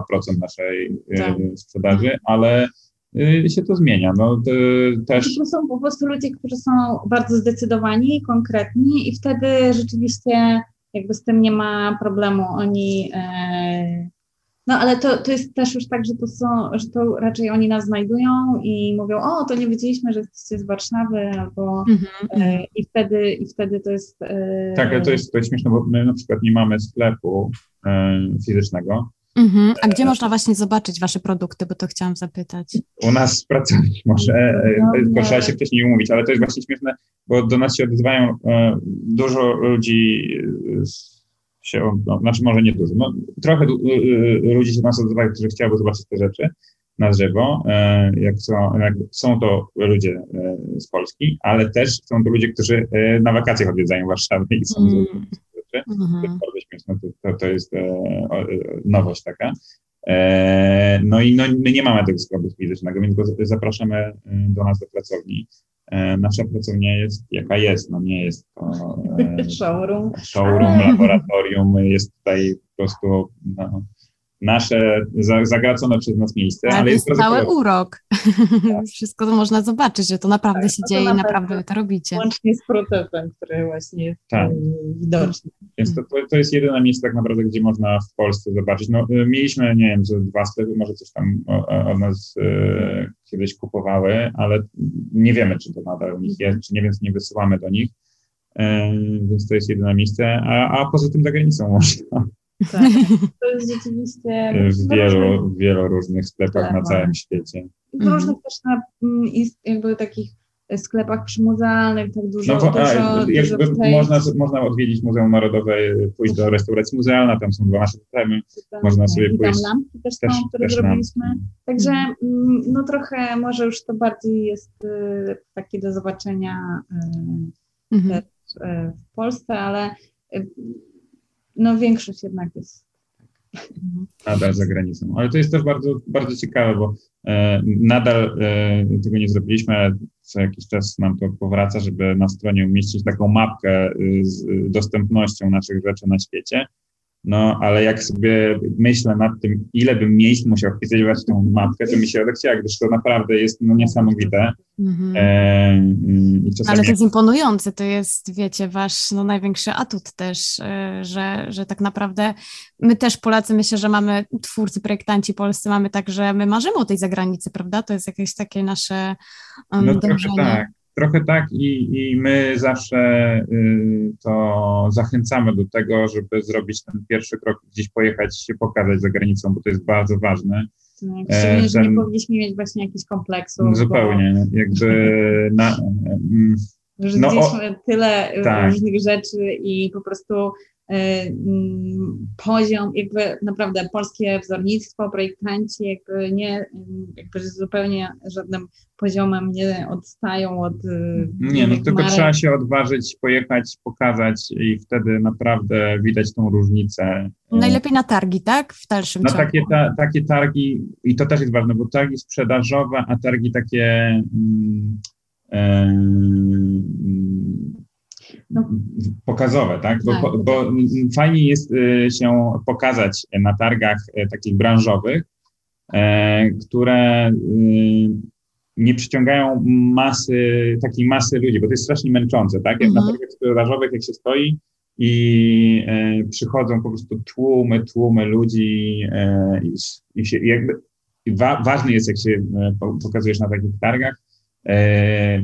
Speaker 2: naszej e, tak. y, sprzedaży, ale y, się to zmienia. No, też...
Speaker 3: To są po prostu ludzie, którzy są bardzo zdecydowani, konkretni i wtedy rzeczywiście jakby z tym nie ma problemu. Oni. E, no ale to, to jest też już tak, że to są, że to raczej oni nas znajdują i mówią, o, to nie wiedzieliśmy, że jesteście z Warszawy, albo mm -hmm. i wtedy i wtedy to jest.
Speaker 2: E, tak, ale to jest, to jest śmieszne, bo my na przykład nie mamy sklepu fizycznego,
Speaker 1: Mhm. A gdzie można właśnie zobaczyć Wasze produkty, bo to chciałam zapytać.
Speaker 2: U nas pracowni może, no, tylko trzeba się wcześniej umówić, ale to jest właśnie śmieszne, bo do nas się odzywają e, dużo ludzi się, no, znaczy może nie dużo, no, trochę ludzi się nas odzywają, którzy chciałyby zobaczyć te rzeczy na żywo, e, jak są, jak są to ludzie e, z Polski, ale też są to ludzie, którzy na wakacjach odwiedzają Warszawę i są mm rzeczy. Mhm. To to, to jest e, e, nowość taka. E, no i no, my nie mamy tego sklepu fizycznego, więc go zapraszamy e, do nas do pracowni. E, nasza pracownia jest jaka jest, no nie jest to
Speaker 3: e, showroom,
Speaker 2: showroom laboratorium, jest tutaj po prostu no, nasze zagracone przez nas miejsce.
Speaker 1: Ale, ale jest cały urok. Tak. Wszystko to można zobaczyć, że to naprawdę tak, się dzieje i naprawdę to robicie.
Speaker 3: Łącznie z procesem, który właśnie jest tak. Widoczny.
Speaker 2: Więc to, to jest jedyne miejsce tak naprawdę, gdzie można w Polsce zobaczyć. No, e, mieliśmy, nie wiem, że dwa sklepy może coś tam od nas e, kiedyś kupowały, ale nie wiemy, czy to nadal u nich jest, czy nie, więc nie wysyłamy do nich. E, więc to jest jedyne miejsce, a, a poza tym za granicą można.
Speaker 3: Tak, to jest rzeczywiście...
Speaker 2: W wielu, w wielu różnych sklepach tak, na całym świecie.
Speaker 3: W mhm. różnych też na, mm, jakby takich sklepach przymuzealnych, tak dużo, no, bo, dużo,
Speaker 2: a, dużo można, można odwiedzić Muzeum Narodowe, pójść do restauracji muzealna, tam są dwa nasze temy, można sobie I pójść.
Speaker 3: Tam lampki też, też są, które też zrobiliśmy. Lampki. Także mhm. mm, no trochę może już to bardziej jest y, takie do zobaczenia mhm. też w Polsce, ale no większość jednak jest
Speaker 2: Nadal za granicą. Ale to jest też bardzo, bardzo ciekawe, bo e, nadal e, tego nie zrobiliśmy, ale co jakiś czas nam to powraca, żeby na stronie umieścić taką mapkę y, z dostępnością naszych rzeczy na świecie. No, ale jak sobie myślę nad tym, ile bym miejsc musiał wpisać w tą mapkę, to mi się odechciało, gdyż to naprawdę jest no, niesamowite.
Speaker 1: E, ale to jest imponujące, to jest, wiecie, wasz no, największy atut też, e, że, że tak naprawdę my też Polacy, myślę, że mamy, twórcy, projektanci polscy, mamy tak, że my marzymy o tej zagranicy, prawda? To jest jakieś takie nasze um, no, dążenie. Tak.
Speaker 2: Trochę tak i, i my zawsze y, to zachęcamy do tego, żeby zrobić ten pierwszy krok, gdzieś pojechać się pokazać za granicą, bo to jest bardzo ważne.
Speaker 3: Tak, szczególnie, że nie powinniśmy mieć właśnie jakichś kompleksów.
Speaker 2: Zupełnie, bo... jakby na,
Speaker 3: że no, tyle tak. różnych rzeczy i po prostu E, poziom, jakby naprawdę polskie wzornictwo, projektanci jakby nie, jakby zupełnie żadnym poziomem nie odstają od
Speaker 2: e, Nie, no tylko marek. trzeba się odważyć, pojechać, pokazać i wtedy naprawdę widać tą różnicę.
Speaker 1: Najlepiej na targi, tak? W dalszym
Speaker 2: na
Speaker 1: ciągu.
Speaker 2: Takie, ta, takie targi, i to też jest ważne, bo targi sprzedażowe, a targi takie mm, no. pokazowe, tak? Bo, tak. bo fajnie jest y, się pokazać na targach y, takich branżowych, e, które y, nie przyciągają masy, takiej masy ludzi, bo to jest strasznie męczące, tak? Jak mhm. na targach sprzedażowych, jak się stoi i e, przychodzą po prostu tłumy, tłumy ludzi e, i, i się jakby wa, ważne jest, jak się pokazujesz na takich targach,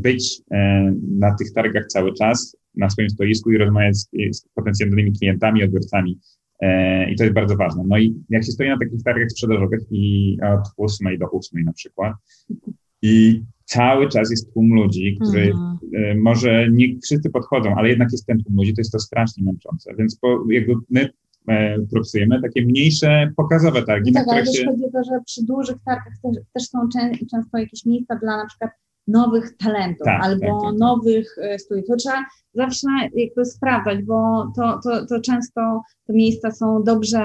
Speaker 2: być na tych targach cały czas, na swoim stoisku i rozmawiać z, z potencjalnymi klientami, odbiorcami. E, I to jest bardzo ważne. No i jak się stoi na takich targach sprzedażowych i od 8 do 8 na przykład i cały czas jest tłum ludzi, który mm. może nie wszyscy podchodzą, ale jednak jest ten tłum ludzi, to jest to strasznie męczące. Więc po, jakby my e, propsujemy takie mniejsze, pokazowe targi.
Speaker 3: Tak, ale się... chodzi o to, że przy dużych targach też, też są często jakieś miejsca dla na przykład nowych talentów tak, albo tak, tak, tak. nowych e, studiów. To trzeba zawsze jakby sprawdzać, bo to, to, to często te miejsca są dobrze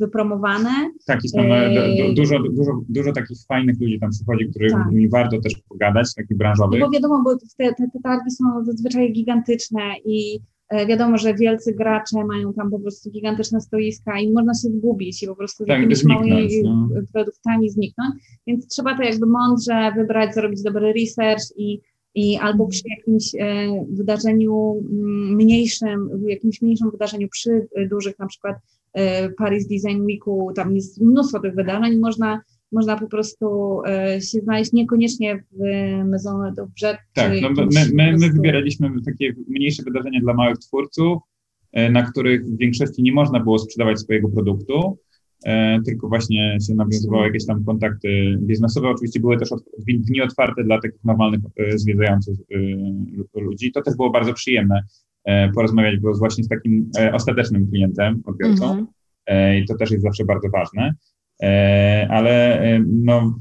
Speaker 3: wypromowane.
Speaker 2: Tak, jest tam e, dużo, dużo, dużo takich fajnych ludzi tam przychodzi, których tak. mi warto też pogadać, takich branżowych.
Speaker 3: No bo wiadomo, bo te, te, te targi są zazwyczaj gigantyczne i E, wiadomo, że wielcy gracze mają tam po prostu gigantyczne stoiska i można się zgubić i po prostu z tak, jakimiś małymi no. produktami zniknąć, więc trzeba to jakby mądrze wybrać, zrobić dobry research i, i albo przy jakimś e, wydarzeniu mm, mniejszym, jakimś mniejszym wydarzeniu przy dużych na przykład e, Paris Design Weeku, tam jest mnóstwo tych wydarzeń, można można po prostu e, się znaleźć niekoniecznie w Maison d'Objet.
Speaker 2: Tak, no my, my, my wybieraliśmy takie mniejsze wydarzenia dla małych twórców, e, na których w większości nie można było sprzedawać swojego produktu, e, tylko właśnie się nawiązywało jakieś tam kontakty biznesowe. Oczywiście były też dni otwarte dla takich normalnych zwiedzających ludzi. To też było bardzo przyjemne porozmawiać było właśnie z takim ostatecznym klientem, odbiorcą. -hmm. I to też jest zawsze bardzo ważne. E, ale e, no,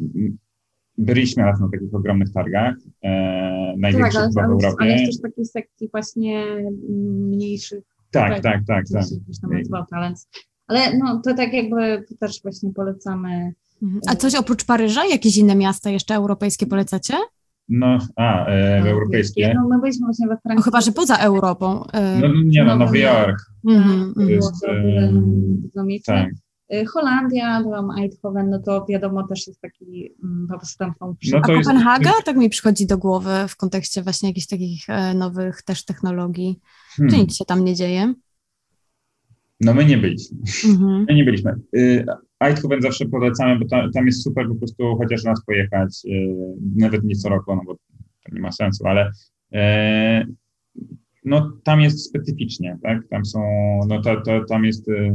Speaker 2: byliśmy raz na takich ogromnych targach, e, największych tak, ale, w Europie.
Speaker 3: Ale też takiej sekcji właśnie mniejszych.
Speaker 2: Tak, tak, tak. tak,
Speaker 3: tak. Ale no, to tak jakby też właśnie polecamy.
Speaker 1: Mhm. A coś oprócz Paryża? Jakieś inne miasta jeszcze europejskie polecacie?
Speaker 2: No, a, e,
Speaker 3: no,
Speaker 2: europejskie.
Speaker 3: No, my byliśmy właśnie we Francji.
Speaker 1: No, chyba, że poza Europą.
Speaker 2: E... No, nie no, Nowy Jork.
Speaker 3: Mhm, to jest, e, tak. Y, Holandia, byłam Eindhoven, no to wiadomo też jest taki mm, po prostu tam są
Speaker 1: no A Kopenhaga? Jest... Tak mi przychodzi do głowy w kontekście właśnie jakichś takich e, nowych też technologii. Hmm. Czy nic się tam nie dzieje?
Speaker 2: No my nie byliśmy. Mhm. My nie byliśmy. Y, Eindhoven zawsze polecamy, bo tam, tam jest super po prostu chociaż raz pojechać, y, nawet nie co roku, no bo to nie ma sensu, ale e, no tam jest specyficznie, tak? Tam są, no to, to tam jest y,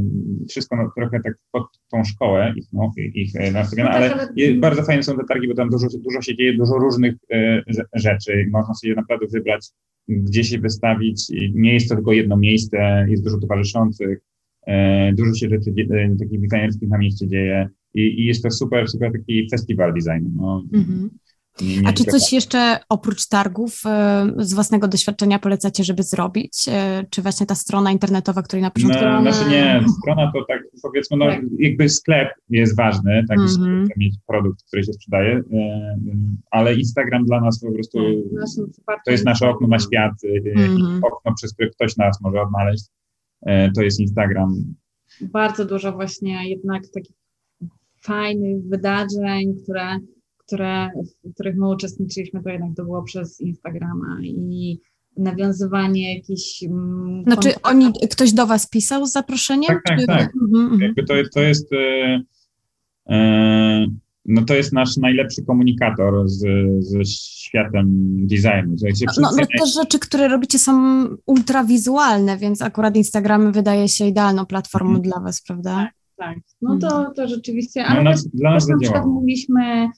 Speaker 2: wszystko no, trochę tak pod tą szkołę ich, no, ich y, nastawione, no tak, ale bardzo fajne są te targi, bo tam dużo, dużo się dzieje, dużo różnych y, rzeczy, można sobie naprawdę wybrać, gdzie się wystawić, nie jest to tylko jedno miejsce, jest dużo towarzyszących, dużo się rzeczy takich designerskich na mieście dzieje i, i jest to super, super taki festiwal designu. No. Mhm.
Speaker 1: A czy coś jeszcze oprócz targów e, z własnego doświadczenia polecacie, żeby zrobić? E, czy właśnie ta strona internetowa, której na początku...
Speaker 2: No, znaczy nie, strona to tak powiedzmy, no tak. jakby sklep jest ważny, tak, mm -hmm. żeby mieć produkt, który się sprzedaje, e, ale Instagram dla nas po prostu tak, to jest nasze okno na świat, mm -hmm. okno, przez które ktoś nas może odnaleźć, to jest Instagram.
Speaker 3: Bardzo dużo właśnie jednak takich fajnych wydarzeń, które które, w których my uczestniczyliśmy, to jednak to było przez Instagrama i nawiązywanie jakichś.
Speaker 1: Mm, znaczy, oni, ktoś do Was pisał z zaproszeniem?
Speaker 2: Tak, tak, czy... tak. Mhm, mhm. Jakby to, to jest. E, e, no to jest nasz najlepszy komunikator z, ze światem designu.
Speaker 1: No, no te rzeczy, które robicie są ultrawizualne, więc akurat Instagram wydaje się idealną platformą mm. dla Was, prawda?
Speaker 3: Tak, tak. No to, mhm. to rzeczywiście, ale no, też, dla nas też na przykład mówiliśmy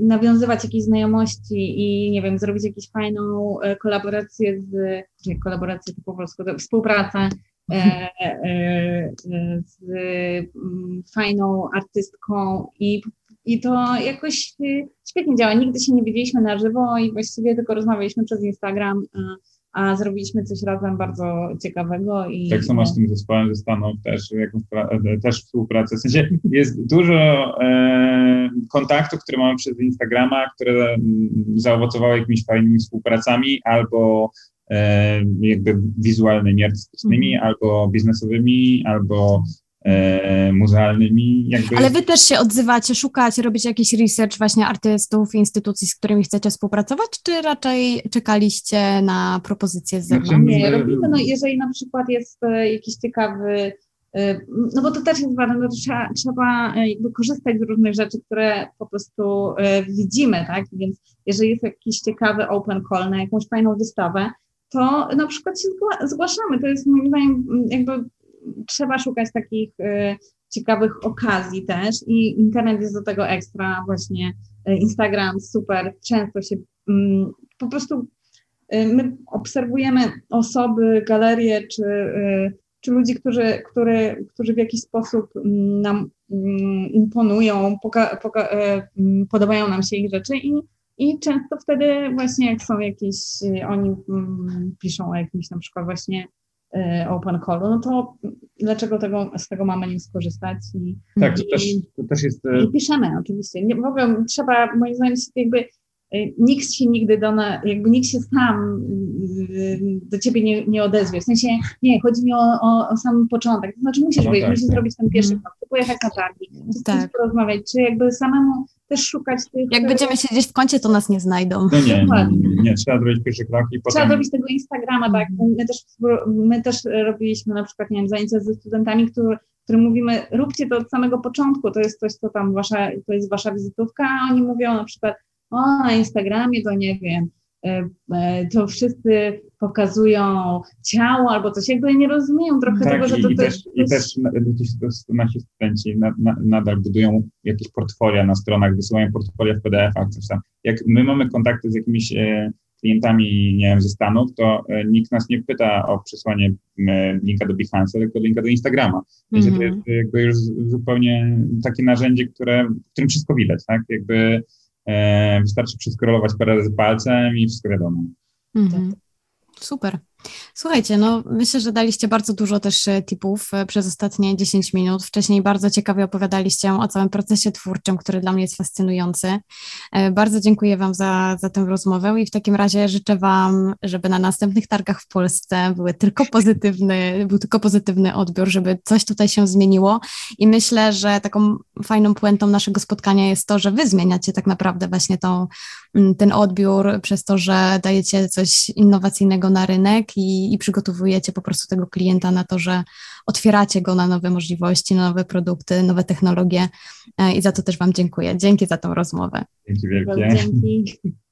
Speaker 3: nawiązywać jakieś znajomości i nie wiem, zrobić jakąś fajną e, kolaborację z, czyli kolaborację to po polsku, współpracę e, e, z mm, fajną artystką i, i to jakoś świetnie działa. Nigdy się nie widzieliśmy na żywo i właściwie tylko rozmawialiśmy przez Instagram a zrobiliśmy coś razem bardzo ciekawego. I,
Speaker 2: tak samo z tym zespołem ze Stanów też, jakąś, e, też współpracę. W sensie jest dużo e, kontaktów, które mamy przez Instagrama, które zaowocowały jakimiś fajnymi współpracami albo e, jakby wizualnymi, artystycznymi, mm. albo biznesowymi, albo muzealnymi. Jakby.
Speaker 1: Ale wy też się odzywacie, szukacie, robicie jakiś research właśnie artystów, instytucji, z którymi chcecie współpracować, czy raczej czekaliście na propozycje z zewnątrz?
Speaker 3: Nie, robimy, no jeżeli na przykład jest e, jakiś ciekawy no bo to też jest ważne, no trzeba, trzeba jakby korzystać z różnych rzeczy, które po prostu widzimy, tak? Więc jeżeli jest jakiś ciekawy open call na jakąś fajną wystawę, to na przykład się zgłaszamy. To jest moim zdaniem jakby trzeba szukać takich ciekawych okazji też i internet jest do tego ekstra, właśnie Instagram super, często się po prostu my obserwujemy osoby, galerie czy czy ludzi, którzy, który, którzy w jakiś sposób mm, nam mm, imponują, poka, poka, mm, podobają nam się ich rzeczy i, i często wtedy właśnie jak są jakieś, oni piszą o jakimś na przykład właśnie open callu, no to dlaczego tego, z tego mamy nie skorzystać? I,
Speaker 2: tak, to, też, to też jest...
Speaker 3: E, I piszemy oczywiście. Nie, w ogóle trzeba, moim zdaniem, jakby Y, nikt się nigdy do nas, jakby nikt się sam do ciebie nie, nie odezwie. W sensie, nie, chodzi mi o, o, o sam początek. To znaczy musisz no wyjść, tak, musisz tak. zrobić ten pierwszy mhm. krok, pojechać na targi, tak. porozmawiać, czy jakby samemu też szukać tych...
Speaker 1: Jak będziemy siedzieć w kącie, to nas nie znajdą.
Speaker 2: No nie, nie, nie, trzeba zrobić pierwszy krok i potem...
Speaker 3: Trzeba zrobić tego Instagrama, tak. My też, my też robiliśmy na przykład, nie wiem, zajęcia ze studentami, którzy którym mówimy, róbcie to od samego początku, to jest coś, co tam wasza, to jest wasza wizytówka, a oni mówią na przykład, o, na Instagramie to nie wiem, e, e, to wszyscy pokazują ciało albo coś, jakby nie rozumieją trochę tak, tego, że to,
Speaker 2: i też, I też nasi studenci na, na, nadal budują jakieś portfolia na stronach, wysyłają portfolia w PDF-ach, coś tam. Jak my mamy kontakty z jakimiś e, klientami, nie wiem, ze Stanów, to nikt nas nie pyta o przesłanie linka do Behance, tylko linka do Instagrama. Więc mm -hmm. to jest jakby już zupełnie takie narzędzie, które, w którym wszystko widać, tak? Jakby E, wystarczy przeskrolować parę razy palcem i wszystko wiadomo. Mhm.
Speaker 1: Super. Słuchajcie, no myślę, że daliście bardzo dużo też e, tipów e, przez ostatnie 10 minut. Wcześniej bardzo ciekawie opowiadaliście o całym procesie twórczym, który dla mnie jest fascynujący. E, bardzo dziękuję Wam za, za tę rozmowę i w takim razie życzę Wam, żeby na następnych targach w Polsce były tylko pozytywny, był tylko pozytywny odbiór, żeby coś tutaj się zmieniło i myślę, że taką fajną puentą naszego spotkania jest to, że Wy zmieniacie tak naprawdę właśnie tą, ten odbiór przez to, że dajecie coś innowacyjnego na rynek i, i przygotowujecie po prostu tego klienta na to, że otwieracie go na nowe możliwości, na nowe produkty, nowe technologie e, i za to też Wam dziękuję. Dzięki za tą rozmowę.
Speaker 2: Dzięki wielkie. Dzięki.